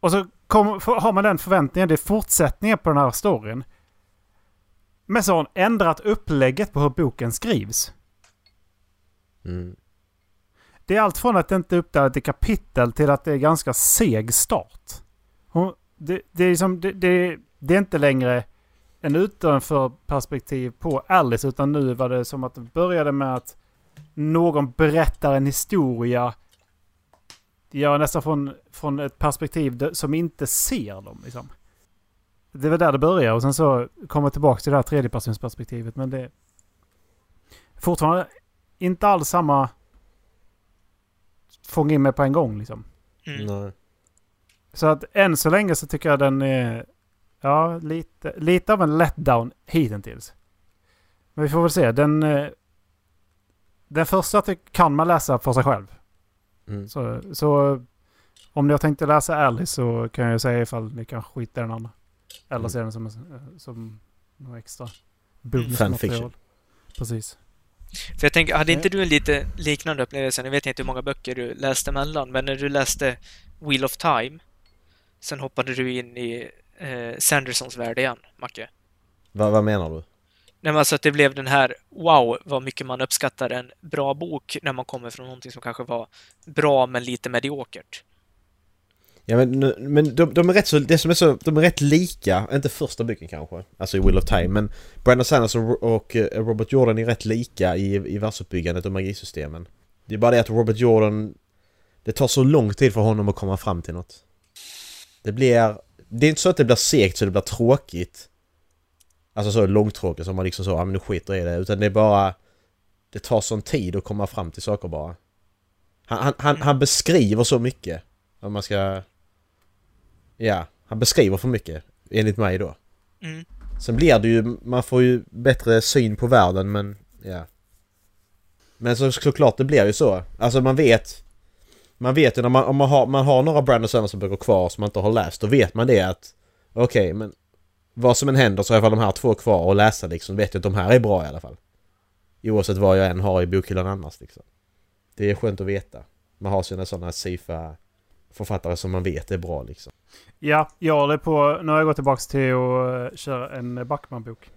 Och så kom, har man den förväntningen, det är fortsättningen på den här storyn. Men så har hon ändrat upplägget på hur boken skrivs. Mm. Det är allt från att det inte är uppdelat i kapitel till att det är ganska seg start. Hon, det, det, är liksom, det, det, det är inte längre en utanför perspektiv på Alice utan nu var det som att det började med att någon berättar en historia. Ja, nästan från, från ett perspektiv som inte ser dem. Liksom. Det var där det började och sen så kommer jag tillbaka till det här tredjepersonsperspektivet. Men det är fortfarande inte alls samma fånga in mig på en gång liksom. Mm. Så att än så länge så tycker jag den är ja, lite, lite av en letdown hittills. Men vi får väl se. Den, eh, den första kan man läsa för sig själv. Mm. Så, så om ni har tänkt att läsa Alice så kan jag säga ifall ni kan skita i den andra. Eller Mm. se den som, som något extra bonusmaterial. Fanfiction. Precis. För jag tänker, hade Nej. inte du en lite liknande upplevelse? Nu vet jag inte hur många böcker du läste mellan, men när du läste Wheel of Time, sen hoppade du in i eh, Sandersons värld igen, Macke. Vad, vad menar du? Nej, men alltså att det blev den här, wow, vad mycket man uppskattar en bra bok när man kommer från någonting som kanske var bra men lite mediokert. Ja men, men de, de är rätt så, det som är så, de är rätt lika, inte första boken kanske, alltså i Will of Time, men Brandon Sanders och, och eh, Robert Jordan är rätt lika i, i världsuppbyggandet och magisystemen. Det är bara det att Robert Jordan, det tar så lång tid för honom att komma fram till något. Det blir, det är inte så att det blir segt så det blir tråkigt. Alltså så långtråkigt som man liksom så, ja men nu skiter i det, utan det är bara, det tar sån tid att komma fram till saker bara. Han, han, han, han beskriver så mycket. Om man ska... Ja, han beskriver för mycket. Enligt mig då. Mm. Sen blir det ju, man får ju bättre syn på världen men, ja. Men så, såklart det blir ju så. Alltså man vet... Man vet ju när man, om man har, man har några Brandon Sanderson-böcker kvar som man inte har läst, då vet man det att... Okej, men... Vad som än händer så har jag i alla fall de här två kvar att läsa liksom. Vet jag att de här är bra i alla fall. Oavsett vad jag än har i bokhyllan annars liksom. Det är skönt att veta. Man har sina sådana safe författare som man vet är bra liksom. Ja, jag håller på. Nu har jag gått tillbaka till att uh, köra en Backman-bok.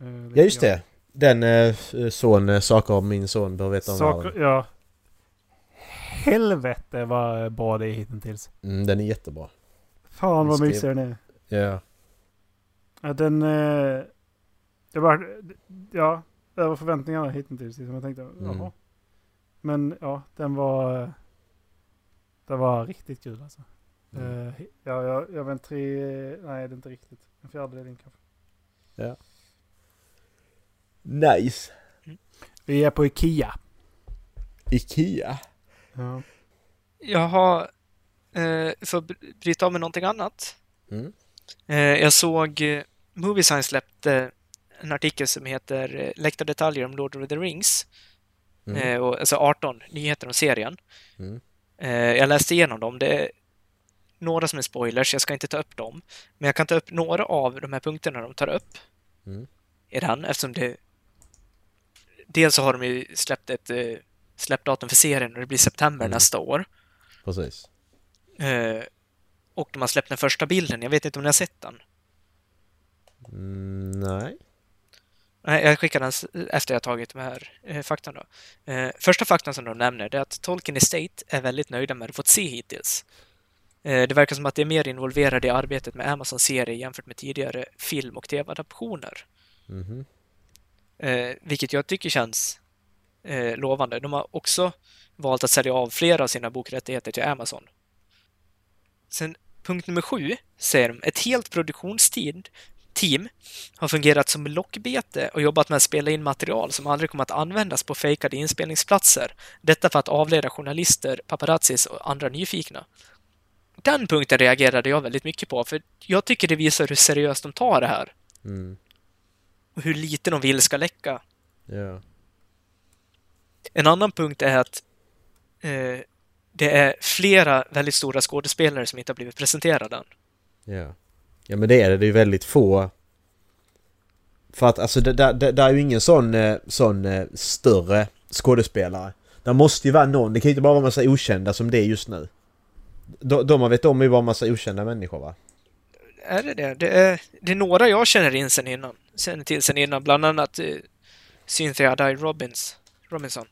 Eh, Ja just det. Den eh, son, eh, saker om min son behöver veta om Saker, världen. ja. Helvete vad bra det är hittills. Mm, den är jättebra. Fan vad mysig den är. Ja. Ja, den... Eh, det var... Ja, över förväntningarna hittills. Som jag tänkte, Mm. jaha. Men ja, den var... Den var riktigt kul alltså. Mm. Eh, ja, jag, jag vet tre... Nej, det är inte riktigt. En fjärdedel in kanske. Nice. Vi är på Ikea. Ikea. Ja. Jag har, eh, för att bry- bryta av med någonting annat. Mm. Eh, jag såg eh, Moviesign släppte en artikel som heter eh, Läckta detaljer om Lord of the Rings. Mm. Och, alltså 18 nyheter om serien. Mm. Jag läste igenom dem. Det är några som är spoilers, jag ska inte ta upp dem. Men jag kan ta upp några av de här punkterna de tar upp Mm. i den eftersom det... Dels så har de ju släppt ett släppdatum för serien och det blir september Mm. nästa år. Precis. Och de har släppt den första bilden. Jag vet inte om ni har sett den? Mm, nej. Jag skickar den efter jag tagit de här eh, faktan då. Eh, första faktan som de nämner är att Tolkien Estate är väldigt nöjda med det de fått se hittills. Eh, det verkar som att det är mer involverade i arbetet med Amazons serie jämfört med tidigare film och tv-adaptioner. Mhm. Eh, vilket jag tycker känns eh, lovande. De har också valt att sälja av flera av sina bokrättigheter till Amazon. Sen punkt nummer sju säger de ett helt produktionsteam team har fungerat som lockbete och jobbat med att spela in material som aldrig kommer att användas på fejkade inspelningsplatser. Detta för att avleda journalister, paparazzis och andra nyfikna. Den punkten reagerade jag väldigt mycket på, för jag tycker det visar hur seriöst de tar det här Mm. och hur lite de vill ska läcka. Ja. En annan punkt är att eh, det är flera väldigt stora skådespelare som inte har blivit presenterade än. Ja. Ja men det är det. Det är väldigt få. För att alltså det, det, det, är ju ingen sån, eh, sån eh, större skådespelare. Det måste ju vara någon. Det kan ju inte bara vara massa okända som det är just nu. De, de man vet om är ju bara massa okända människor va? Är det det? Det är, det är några jag känner in sen innan. Känner till sen innan, bland annat eh, Cynthia Dye Robbins, Robinson.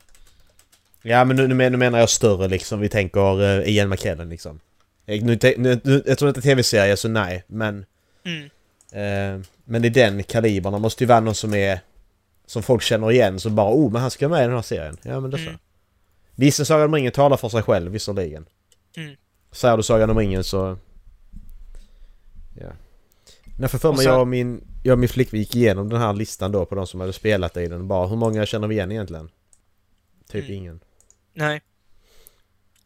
Ja men nu, nu men- nu menar jag större liksom. Vi tänker uh, Ian McKellen liksom. Eh, Nu, nu, nu, jag tror inte tv-serie så nej men... Mm. Eh, men i den kalibern, det måste ju vara någon som är... Som folk känner igen som bara oh men han ska vara med i den här serien. Ja men det så. Mm. Vissa Sagan om ringen talar för sig själv visserligen. Mm. Säger du Sagan om ringen så... Ja. När för för mig sen- jag och min, jag och min flickvän gick igenom den här listan då på de som hade spelat i den. Bara hur många känner vi igen egentligen? Typ Mm. ingen. Nej.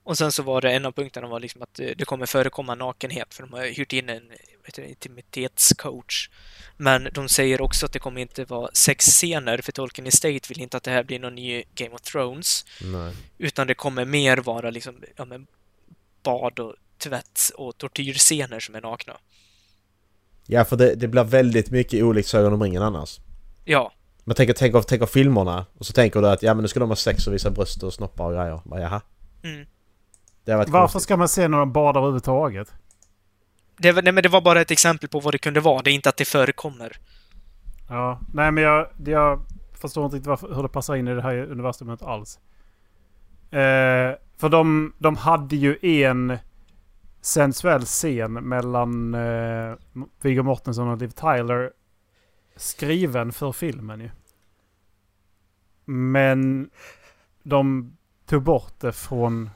Och sen så var det en av punkterna var liksom att eh, det kommer förekomma nakenhet för de har hyrt in en du, intimitetscoach. Men de säger också att det kommer inte vara sexscener för Tolkien Estate vill inte att det här blir någon ny Game of Thrones. Nej. Utan det kommer mer vara liksom, ja men, bad och tvätt och tortyrscener som är nakna. Ja för det, det blir väldigt mycket olikt Sagan om ringen annars. Ja, Man tänker, tänker, tänker filmerna och så tänker du att ja men nu ska de ha sex och visa bröst och snoppar och grejer. Bara, jaha. mm. Varför konstigt. ska man se de badar överhuvudtaget? det, var- nej, men det var bara ett exempel på vad det kunde vara. Det är inte att det förekommer. Ja, nej men jag, jag förstår inte riktigt varför, hur det passar in i det här universumet alls. Eh, för de, de hade ju en sensuell scen mellan eh, Viggo Mortensen och Liv Tyler skriven för filmen ju. Men de tog bort det från...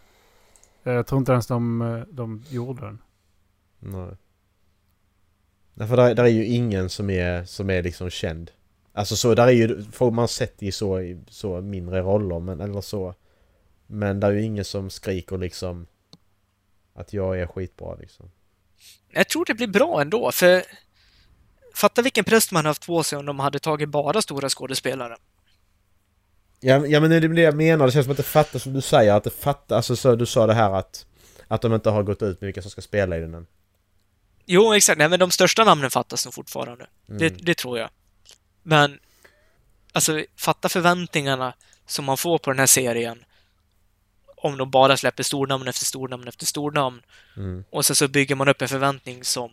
eh, Jag tror inte ens de, eh, de gjorde den. Nej. Nej för där, där är ju ingen som är, som är liksom känd. Alltså så, där är ju, folk man sett i så, i så mindre roller men, eller så. Men där är ju ingen som skriker liksom att jag är skitbra liksom. Jag tror det blir bra ändå, för fatta vilken press man haft på sig om de hade tagit bara stora skådespelare. Ja, ja men det är det jag menar, det känns som att det fattas som du säger, att det fattas, alltså så, du sa det här att att de inte har gått ut med vilka som ska spela i den än. Jo, exakt. Nej, men de största namnen fattas nog fortfarande. Mm. Det, det tror jag. Men, alltså, fatta förväntningarna som man får på den här serien om de bara släpper stornamn efter stornamn efter stornamn Mm. och sen så bygger man upp en förväntning som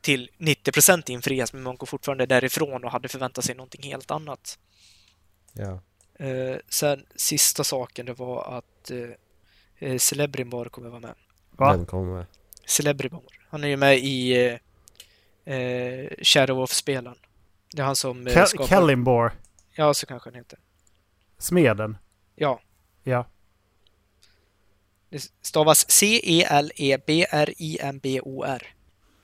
till 90% infrias, men man går fortfarande därifrån och hade förväntat sig någonting helt annat. Ja. Eh, sen sista saken, det var att eh, eh, Celebrimor kommer vara med. Va? Vem kommer med? Celebrimor. Han är ju med i eh, eh, Shadow of-spelen. Det är han som eh, skapar... Kellimbor. Ja, så kanske han heter. Smeden. Ja. Ja. Det stavas E C-E-L-E-B-R-I-M-B-O-R.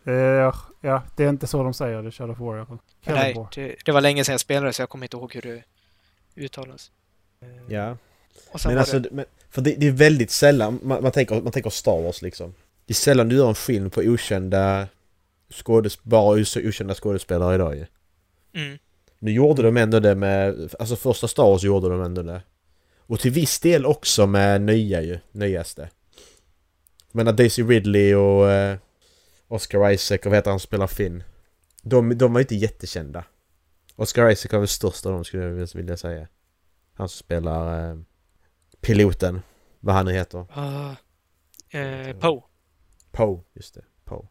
Eh, ja, det är inte så de säger det. Shadow of War i alla fall. Nej, det, det var länge sedan jag spelade så jag kommer inte ihåg hur det uttalas. Eh, Ja. Sen Men alltså, det... men, för det, det är väldigt sällan man, man, tänker, man tänker Star Wars liksom. Det är sällan du gör en film på okända skådes, bara okända skådespelare idag ju. Mm. Nu gjorde de ändå det med, alltså första Star Wars gjorde de ändå det. Och till viss del också med nya ju, nyaste. Men att Daisy Ridley och eh, Oscar Isaac och vad heter han spelar Finn. De, de var ju inte jättekända. Oscar Isaac var väl störst av dem skulle jag vilja säga. Han som spelar eh, piloten, vad han nu heter. Ah, eh, Poe. Poe, just det. Poe.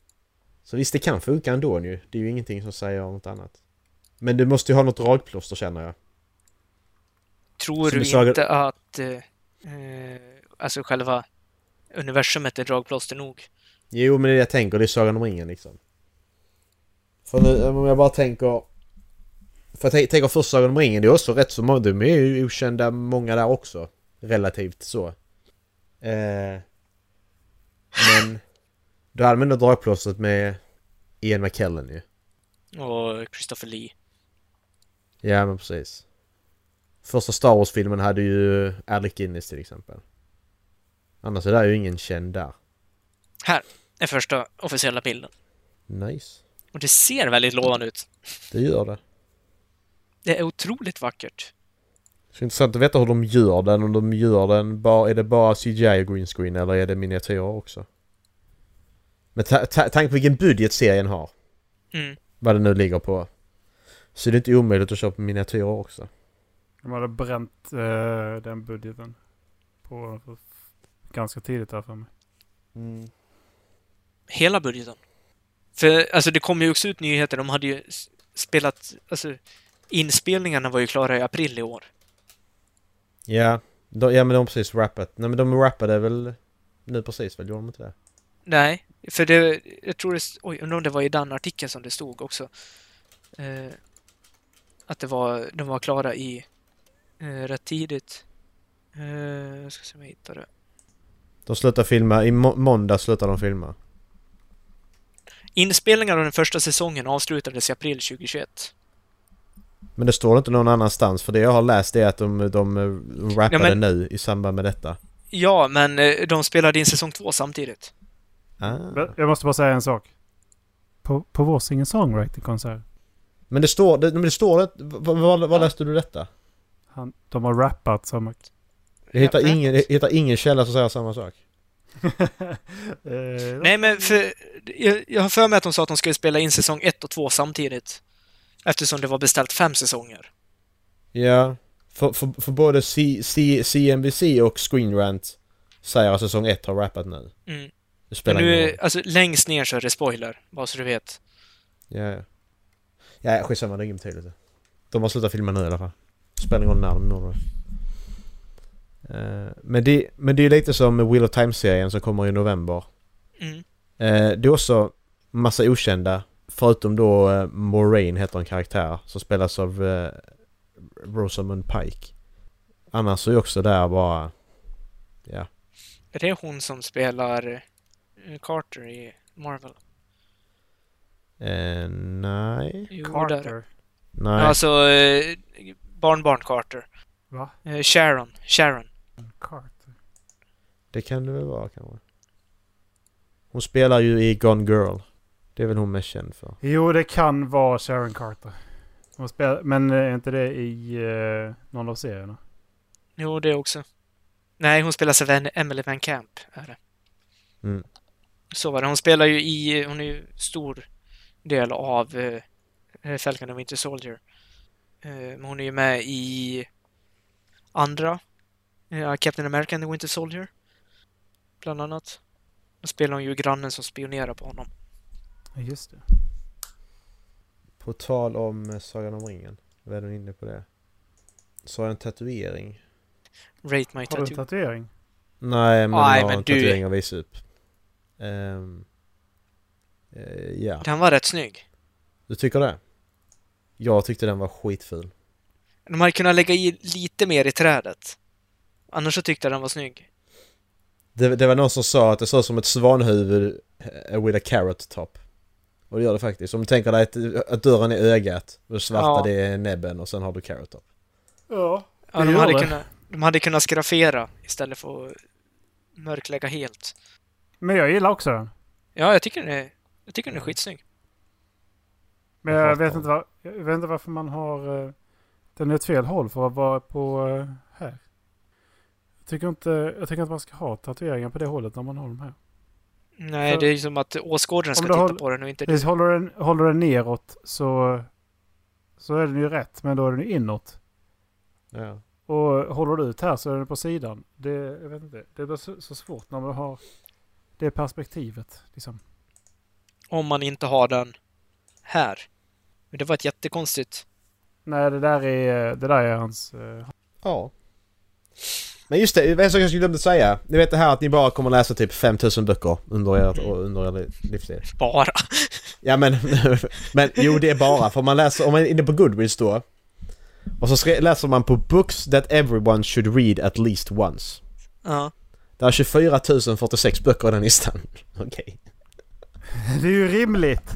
Så visst, det kan funka ändå ju. Det är ju ingenting som säger något annat. Men du måste ju ha något dragplåster känner jag. Tror Som du du sa- inte att eh, eh, alltså själva universumet är dragplåster nog? Jo, men det är det jag tänker. Det är Sagan om ringen liksom. För nu, om jag bara tänker... För jag tän- tänker först Sagan om ringen, det är också rätt så många. De är ju okända många där också. Relativt så. Eh, men... Då hade man ändå dragplåstret med Ian McKellen ju. Och Christopher Lee. Ja, men precis. Första Star Wars-filmen hade ju Alec Guinness till exempel. Annars är det ju ingen känd där. Här är första officiella bilden. Nice. Och det ser väldigt lovande ut. Det gör det. Det är otroligt vackert. Så intressant att veta hur de gör den. Om de gör den bara... Är det bara CGI och green screen eller är det miniatyrer också? Ta- ta- tanke på vilken budget serien har. Mm. Vad det nu ligger på. Så det är inte omöjligt att köpa miniatyrer också. De hade bränt eh, den budgeten. På ganska tidigt där för mig. Hela budgeten. För alltså det kom ju också ut nyheter. De hade ju spelat... Alltså inspelningarna var ju klara i april i år. Ja. De, ja men de har precis rappat. Nej men de rappade väl nu precis väl? Gjorde de inte det? Nej, för det... Jag tror det... Oj, undrar om det var i den artikeln som det stod också. Eh, att det var... De var klara i... Eh, rätt tidigt. Eh, jag ska se om jag hittar det. De slutar filma. I må- måndag slutar de filma. Inspelningar av den första säsongen avslutades i april 2021. Men det står inte någon annanstans för det jag har läst är att de, de eh, rappade Ja, men- nu i samband med detta. Ja, men eh, de spelade in säsong två samtidigt. Ah. Men Jag måste bara säga en sak. På, på vår singer-songwriter-konsert. Men det står, det, men det står det, var, var, läste du detta? Han, de har rappat samma... Jag hittar, ingen, jag hittar ingen källa som säger samma sak. (laughs) Eh, Nej, men för... Jag, jag har för mig att de sa att de skulle spela in säsong ett och två samtidigt. Eftersom det var beställt fem säsonger. Ja, för, för, för både C, C, CNBC och Screen Rant säger att säsong 1 har rappat nu. Mm. Det Men spelar ingen nu, alltså längst ner så är det spoiler, bara så du vet. Ja, ja. Ja, skitsamma, det är ingen betydelse. De har slutat filma nu i alla fall. Spelar ingen roll när de når det. Eh, men, det, men det är lite som Wheel of Time-serien som kommer i november. Mm. Eh, det är också massa okända. Förutom då uh, Moraine heter en karaktär som spelas av Rosamund Pike. Annars är ju också där bara... Ja. Är det hon som spelar eh, Carter i Marvel? Eh, nej. Jo, där. Carter. Nej. Alltså, eh, barnbarn Carter. Va? Eh, Sharon. Sharon. Carter. Det kan det väl vara kanske. Hon spelar ju i Gone Girl. Det är väl hon mest känd för. Jo, det kan vara Sharon Carter. Hon spelar, men är inte det i eh, någon av serierna? Jo, det också. Nej, hon spelar sig Van- Emily Van Camp, är det. Mm. Så var det. Hon spelar ju i... Hon är ju stor del av eh, Falcon and Winter Soldier. Eh, men hon är ju med i andra. Eh, Captain America and the Winter Soldier. Bland annat. Då spelar hon ju grannen som spionerar på honom. Ja, just det. På tal om eh, Sagan om ringen. Vad är du inne på det? Så har jag en tatuering. Rate my Har du en tattoo. tatuering? Nej, men Nej, jag har men en du- tatuering att visa upp. Ehm, eh, ja, Den var rätt snygg. du tycker det? Jag tyckte den var skitful. De hade kunnat lägga i lite mer i trädet. Annars så tyckte jag den var snygg. Det, det var någon som sa att det såg som ett svanhuvud eh, with a carrot top. Och det gör det faktiskt. Om du tänker dig att, att dörren är ögat och det svarta Ja. det är näbben och sen har du carrot top. Ja. Ja, Det de, gör hade det. kunnat, de hade kunnat skrafera istället för att mörklägga helt. Men jag gillar också den. Ja, jag tycker den är, jag tycker den är skitsnygg. Men Jag vet, inte var, jag vet inte varför man har... eh, Den är åt fel håll för att vara på eh, tycker inte, jag tycker inte man ska ha tatueringar på det hållet när man har dem här. Nej, För- det är ju som att åskådaren ska titta håll- på den och inte du. Håller den, håller den neråt så, så är den ju rätt, men då är den ju inåt. Ja. Och håller du ut här så är den på sidan. Det, jag vet inte, det blir så, så svårt när man har det perspektivet. Liksom. Om man inte har den här. Men det var ett jättekonstigt. Nej, det där är, det där är hans... eh, Ja. Men just det, en sak jag skulle glömde säga. Ni vet det här att ni bara kommer läsa typ 5000 böcker under ert, under er livstid. Bara. Ja men, (laughs) men jo det är bara för man läser, om man är inne på Goodreads då. Och så läser man på Books that everyone should read at least once. Ja. Det är 24 046 böcker i den listan. (laughs) Okej. Det är ju rimligt.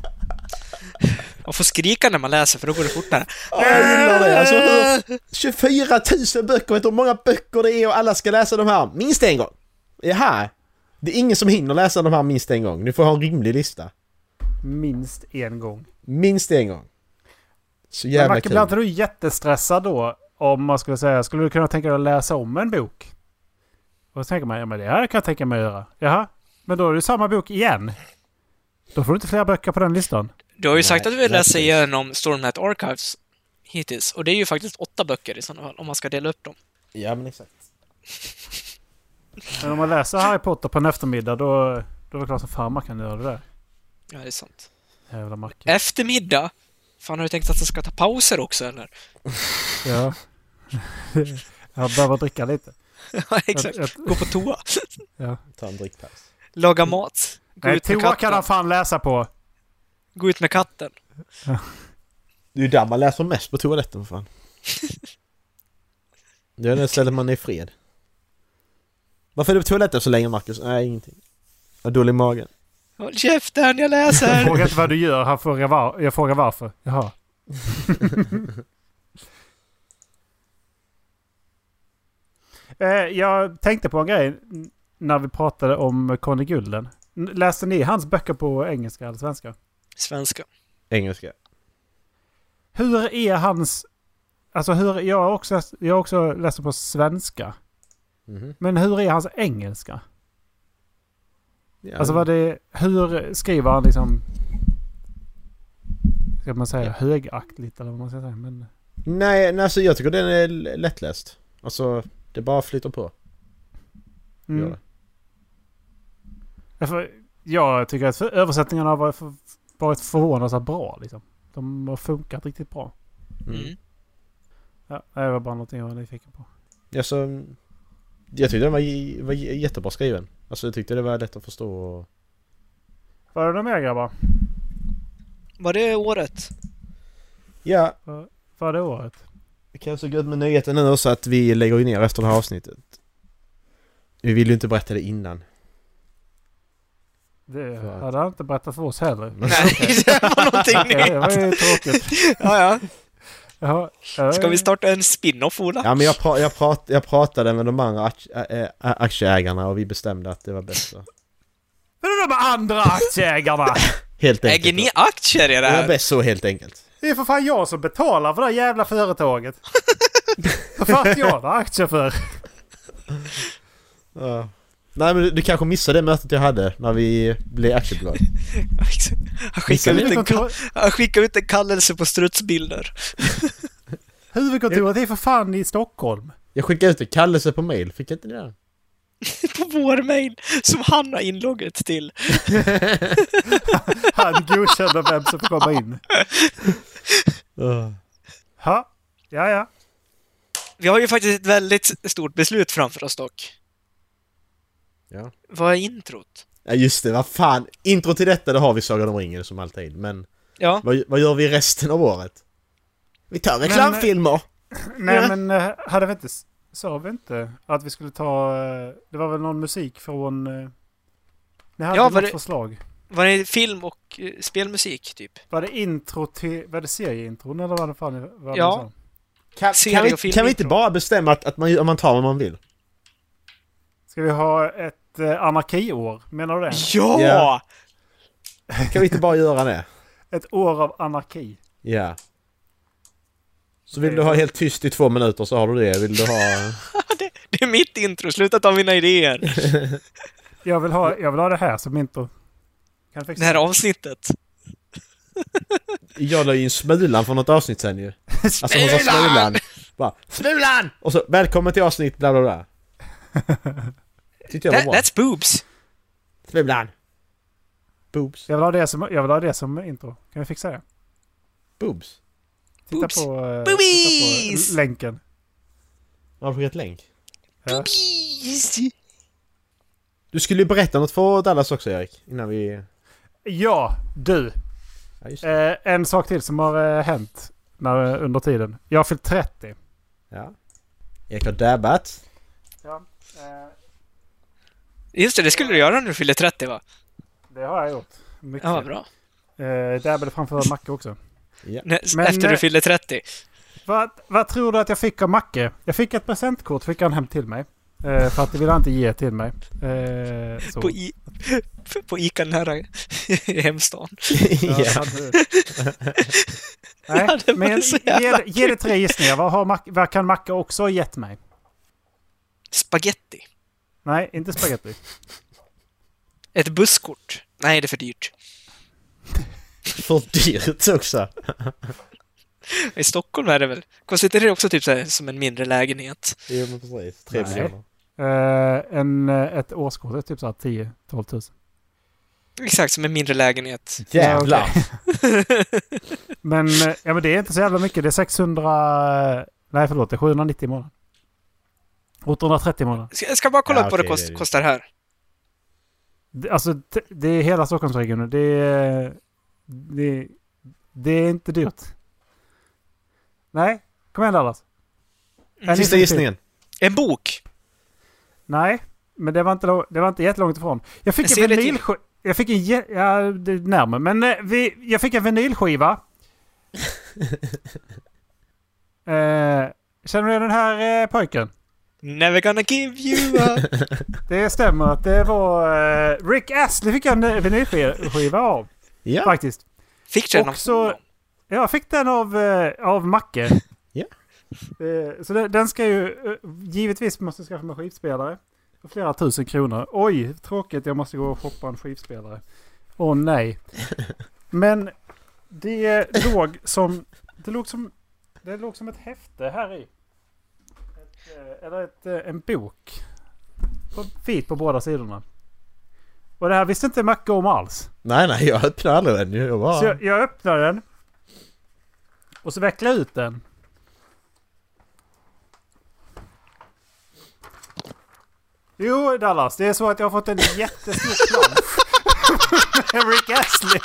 Man får skrika när man läser för då går det fortare. Ja, jag gillar det. Alltså, hur, 24 000 böcker, vet du hur många böcker det är och alla ska läsa de här minst en gång? Jaha. Det är ingen som hinner läsa de här minst en gång. Ni får ha en rimlig lista. Minst en gång. Minst en gång. Så Men jävla Macke, blir inte du jättestressad då? Om man skulle säga, skulle du kunna tänka dig att läsa om en bok? Och så tänker man, ja men det här kan jag tänka mig att göra. Jaha, men då är det samma bok igen. Då får du inte fler böcker på den listan. Du har ju Nej, sagt att du vill läsa precis. igenom Stormlight Archives hittills. Och det är ju faktiskt åtta böcker i sådana fall, om man ska dela upp dem. Ja men exakt. Men om man läser Harry Potter på en eftermiddag då, då är det klart som fan man kan göra det där. Ja, det är sant. Jävla Macke. Eftermiddag? Fan, har du tänkt att jag ska ta pauser också, eller? (laughs) Ja. jag behöver dricka lite. (laughs) Ja, exakt. Jag- jag- Gå på toa. Ta en drickpaus. Laga mat. Gå Nej, toa kan han fan läsa på. Gå ut med katten. Det är ju där man läser mest på toaletten för fan. (laughs) Det är det stället man är i fred. Varför är du på toaletten så länge Marcus? Nej, ingenting. Jag har dålig mage. Håll käften, jag Jag läser! frågar inte vad du gör, han frågar var, jag frågar varför. Jaha. (laughs) Eh, jag tänkte på en grej när vi pratade om Conny Gulden. Läste ni hans böcker på engelska eller svenska? Svenska. Engelska. Hur är hans... Alltså hur, jag har också, jag också läst på svenska. Mhm. Men hur är hans engelska? Ja, Alltså vad det... Hur skriver han liksom... Ska man säga högaktligt eller vad man ska säga? Men... Nej, nej, alltså jag tycker den är lättläst. Alltså, det bara flyter på. Gör Mm. det. Därför, jag tycker att översättningarna har varit, för, varit förvånansvärt bra. Liksom. De har funkat riktigt bra. Mm. Mm. Ja, det var bara någonting jag var nyfiken på. Alltså, jag tyckte den var, var jättebra skriven. Alltså jag tyckte det var lätt att förstå och... Var det något mer grabbar? Var det året? Ja, Var det året? det kan jag så gött med nyheten nu också att vi lägger ju ner efter det här avsnittet. Vi vill ju inte berätta det innan. Det att- hade han inte berättat för oss heller. (laughs) Nej, det var (laughs) någonting Ja, det var ju nytt. tråkigt. Ja, ja. Jaha, ja, Ska vi starta en spin-off, Ola? Ja men jag, pra- jag, prat- jag pratade med de andra akt- ä- ä- aktieägarna och vi bestämde att det var bäst så. Men de andra aktieägarna! (laughs) Helt enkelt. Äger ni aktier i det Det var här? bäst så helt enkelt. Det är för fan jag som betalar för det här jävla företaget. Vad fan jag ha aktier för? Ja. Nej men du, du kanske missade det mötet jag hade när vi blev aktiebolag. (laughs) Han skickade, ut en, han skickade ut en kallelse på strutsbilder. (laughs) Huvudkontoret är för fan i Stockholm. Jag skickade ut en kallelse på mail, fick jag inte det? (laughs) på vår mail som han har inloggat till. Han godkänner vem som får komma in. Uh. Ha? Ja, ja. Vi har ju faktiskt ett väldigt stort beslut framför oss dock. Ja. Vad är introt? ja, just det. Vad fan. Intro till detta, det har vi Sagan om ringen som alltid. Men Ja, vad, vad gör vi resten av året? Vi tar reklamfilmer! Nej, Ja. men eh, hade vi inte... Sa vi inte att vi skulle ta... eh, Det var väl någon musik från... eh, Ni hade Ja, något var det- förslag. var det film och eh, spelmusik typ? Var det intro till... Var det serieintron eller vad det fan vad Ja. det? Kan, kan, vi, kan vi inte bara bestämma att, att man, att man tar vad man vill? Ska vi ha ett eh, anarkiår? Menar du det? (laughs) Ja! Ja. Kan vi inte bara göra det? (laughs) Ett år av anarki. Ja. Så vill du ha helt tyst i två minuter så har du det. Vill du ha... (laughs) det, det är mitt intro, sluta ta mina idéer. Jag vill ha, jag vill ha det här som intro. Kan Det här avsnittet. Jag la ju in Smulan från något avsnitt sen ju. Alltså hon sa Smulan! Bara Smulan! Och så välkommen till avsnitt bla bla bla. Tyckte jag var That, bra. that's boobs. Smulan! Boobs. Jag vill ha det som, jag vill ha det som intro. Kan vi fixa det? Boobs. Titta Oops. på, eh, Boobies! titta på länken. Har du skickat länk? Ja. Boobies! Du skulle ju berätta något för Dallas också Erik. Innan vi... Ja, du. Ja. Eh, en sak till som har eh, hänt när, under tiden. Jag har fyllt 30. Ja. Erik har dabbat. Ja, eh, Just det, det skulle du göra när du fyller 30 va? det har jag gjort. Mycket. Ja, bra. Eh, dabbade framför Macke också. Ja. Men, Efter eh, du fyller 30. Vad, vad tror du att jag fick av Macke? Jag fick ett presentkort, fick han hem till mig. Eh, för att det ville han inte ge till mig. Eh, så. På, i, (laughs) på Ica nära i hemstan. Ja, (laughs) (laughs) Nej, Ja, men ge, ge det tre gissningar. Vad, har Mac, vad kan Macke också ha gett mig? Spaghetti. Nej, inte spaghetti. Ett busskort. Nej, det är för dyrt. (laughs) För dyrt också. I Stockholm är det väl? Kostar inte det också typ så här, som en mindre lägenhet? Jo men precis. Tre Nej. miljoner. Eh, en, eh, ett årskort är typ så här 10-12 tusen. Exakt, som en mindre lägenhet. Jävlar! (laughs) Men, eh, ja, men det är inte så jävla mycket. Det är 600... eh, Nej, förlåt. Det är 790 i månaden. 830 i månaden. Ska, jag ska bara kolla Ja, upp vad det, kost, det kostar här. Det, alltså, det, det är hela Stockholmsregionen. Det är... Det, det är inte dyrt. Nej, kom igen Dallas. En Sista gissningen. En bok! Nej, men det var inte, det var inte jättelångt ifrån. Jag fick En vinylskiva. Jag fick en... Ja, det är närmare. Men eh, vi, jag fick en vinylskiva. (laughs) eh, känner du den här eh, pojken? Never gonna give you up. (laughs) Det stämmer att det var... Eh, Rick Astley fick jag en vinylskiva av. Ja. Faktiskt. Fick du den av Och så- honom? Jag fick den av, eh, av Macke. Ja. Eh, så den, den ska ju... Givetvis måste jag skaffa mig skivspelare. För flera tusen kronor. Oj, tråkigt. Jag måste gå och shoppa en skivspelare. Åh nej. (laughs) Men det låg som... Det låg som... Det låg som ett häfte här i. Ett, eh, eller ett, eh, en bok. Vit på båda sidorna. Och det här visste inte Macke om alls. Nej nej, jag öppnar aldrig den. Jag bara... Så jag, jag öppnar den. Och så vecklar jag ut den. Jo, Dallas. Det är så att jag har fått en jättestor plansch. (laughs) Med Rick Astley.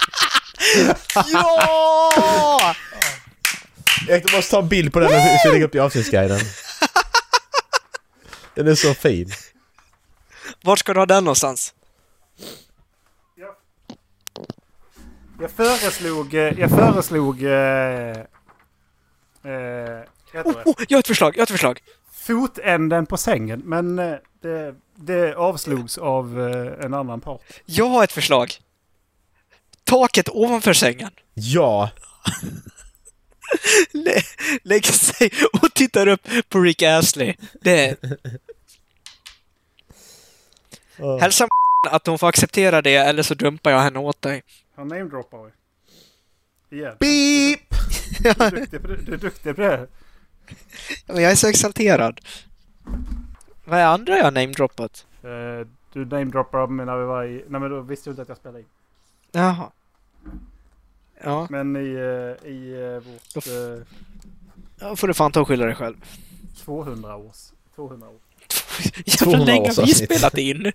(laughs) Ja! (laughs) Jag måste ta en bild på den och lägga upp i avsnittsguiden. Den är så fin. Vart ska du ha den någonstans? Jag, jag föreslog... eh, Jag föreslog... Eh, eh, heter Oh, oh, jag har ett förslag, jag har ett förslag. Fotänden på sängen. Men eh, det, det avslogs av eh, en annan part. Jag har ett förslag. Taket ovanför sängen. Ja! (laughs) Lä lägger sig och tittar upp på Rick Astley. Det Hälsa att hon får acceptera det eller så dumpar jag henne åt dig. Han namedroppar vi. Igen. Beep! Du är duktig på det. Du är duktig på det. Men jag är så exalterad. Vad är andra jag har namedroppat? Eh, du namedroppade mig när vi var i... Nej men då visste du inte att jag spelade in. Jaha. Ja, Men i, eh, i eh, vårt eh, då får du fan ta och skylla dig själv. 200 års... 200 år. Jävla 200 länge har vi spelat in. (laughs)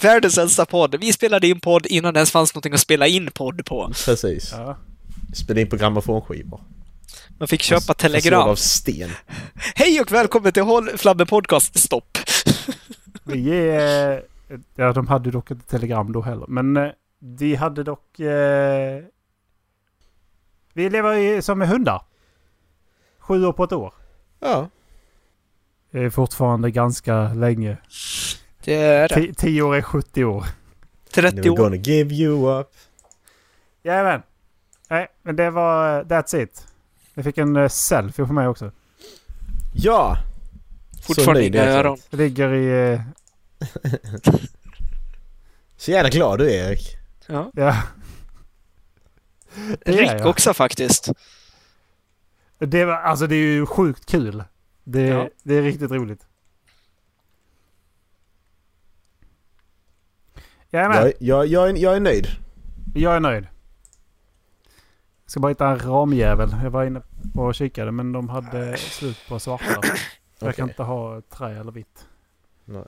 Världens äldsta podd. Vi spelade in podd innan det ens fanns någonting att spela in podd på. Precis. Ja. Spela in på grammofonskivor. Man fick köpa Förslår telegram. av sten. (laughs) Hej och välkommen till Håll Flabben Podcast Stopp. Vi är... Ja, de hade dock inte telegram då heller. Men eh, de hade dock... Eh, vi lever i, som med hundar. Sju år på ett år. Ja. Det är fortfarande ganska länge. Det är det. Ti- Tio år är 70 år. 30 Never år. gonna give you up. Jajamän. Nej, men det var... That's it. Jag fick en eh, selfie på mig också. Ja! Fortfarande inga öron. Ligger i... eh, (laughs) Så jävla glad du är Erik. Ja. Ja. Det är Rick jag. också faktiskt. Det, var, alltså, det är ju sjukt kul. Det, Ja. det är riktigt roligt. Jajamän. Jag, jag, jag, är, jag är nöjd. Jag är nöjd. Jag ska bara hitta en ramjävel. Jag var inne och kikade men de hade slut på svarta. Jag kan inte ha trä eller vitt. Nej.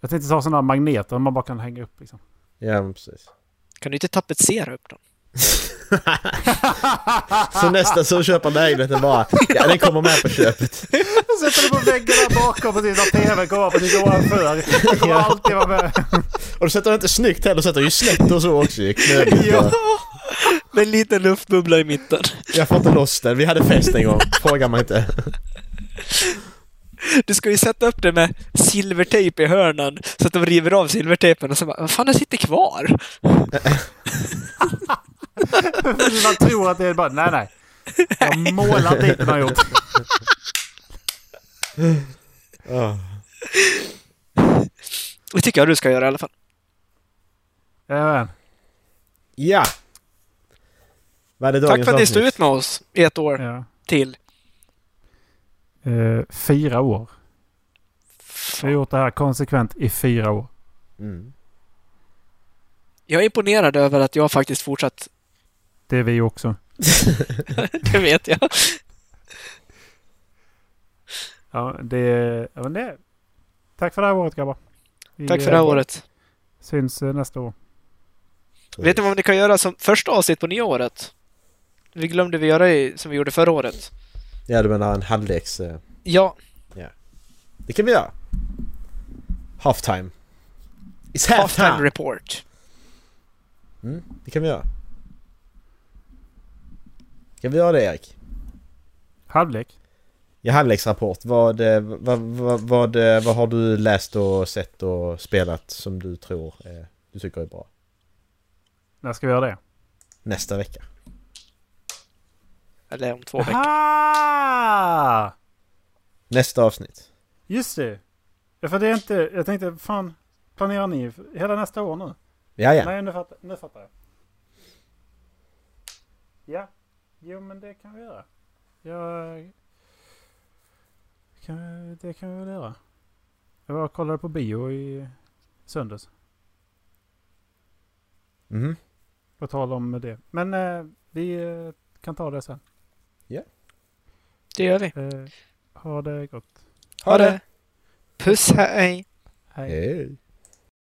Jag tänkte ta sådana magneter man bara kan hänga upp liksom. Ja, men precis. Kan du inte tapetsera upp dem? Så nästa som köper lägenheten bara, ja den kommer med på köpet. Sätter det på väggen där bakom precis när tvn kommer precis ovanför. Det kommer alltid vara med. Och du sätter den inte snyggt heller, du sätter ju slätt och så också Ja. Med en liten luftbubbla i mitten. Jag får inte loss den. Vi hade fest en gång. Frågar man inte. Du ska ju sätta upp det med silvertejp i hörnen så att de river av silvertejpen och så bara, vad fan, det sitter kvar. (laughs) (laughs) Man tror att det är bara, nej nej. Jag har målat dit den har gjort. Det tycker jag du ska göra i alla fall. Jajamän. Ja! Vad är det Tack för att ni stod ut med oss i ett år Ja. till. Eh, fyra år. Vi har gjort det här konsekvent i fyra år. Mm. Jag är imponerad över att jag faktiskt fortsatt. Det är vi också. (laughs) Det vet jag. Ja, det, ja, men det Tack för det här året grabbar. Vi, Tack för det här eh, året. Syns eh, nästa år. Vet ni vad ni kan göra som första avsnitt på nya året? Vi glömde vi göra i, som vi gjorde förra året. Ja, du menar en halvleks... eh, Ja, Det kan vi göra. Halftime. It's halftime halftime! report. Mm, det kan vi göra. Kan vi göra det Erik? Halvlek. Ja, halvleksrapport. Vad, eh, vad, vad, vad, eh, vad har du läst och sett och spelat som du tror eh, du tycker är bra? När ska vi göra det? Nästa vecka. Eller om två veckor. Aha! Nästa avsnitt. Just det. Ja, för det är inte... Jag tänkte, fan. Planerar ni hela nästa år nu? Ja, ja. Nej, nu fattar, nu fattar jag. Ja. Jo, men det kan vi göra. Jag... Kan, det kan vi väl göra. Jag var och kollade på bio i söndags. Mhm. På tal om det. Men eh, vi eh, kan ta det sen. Det gör vi. Eh, ha det gott. Ha det! Puss, hej! Hej. Hej.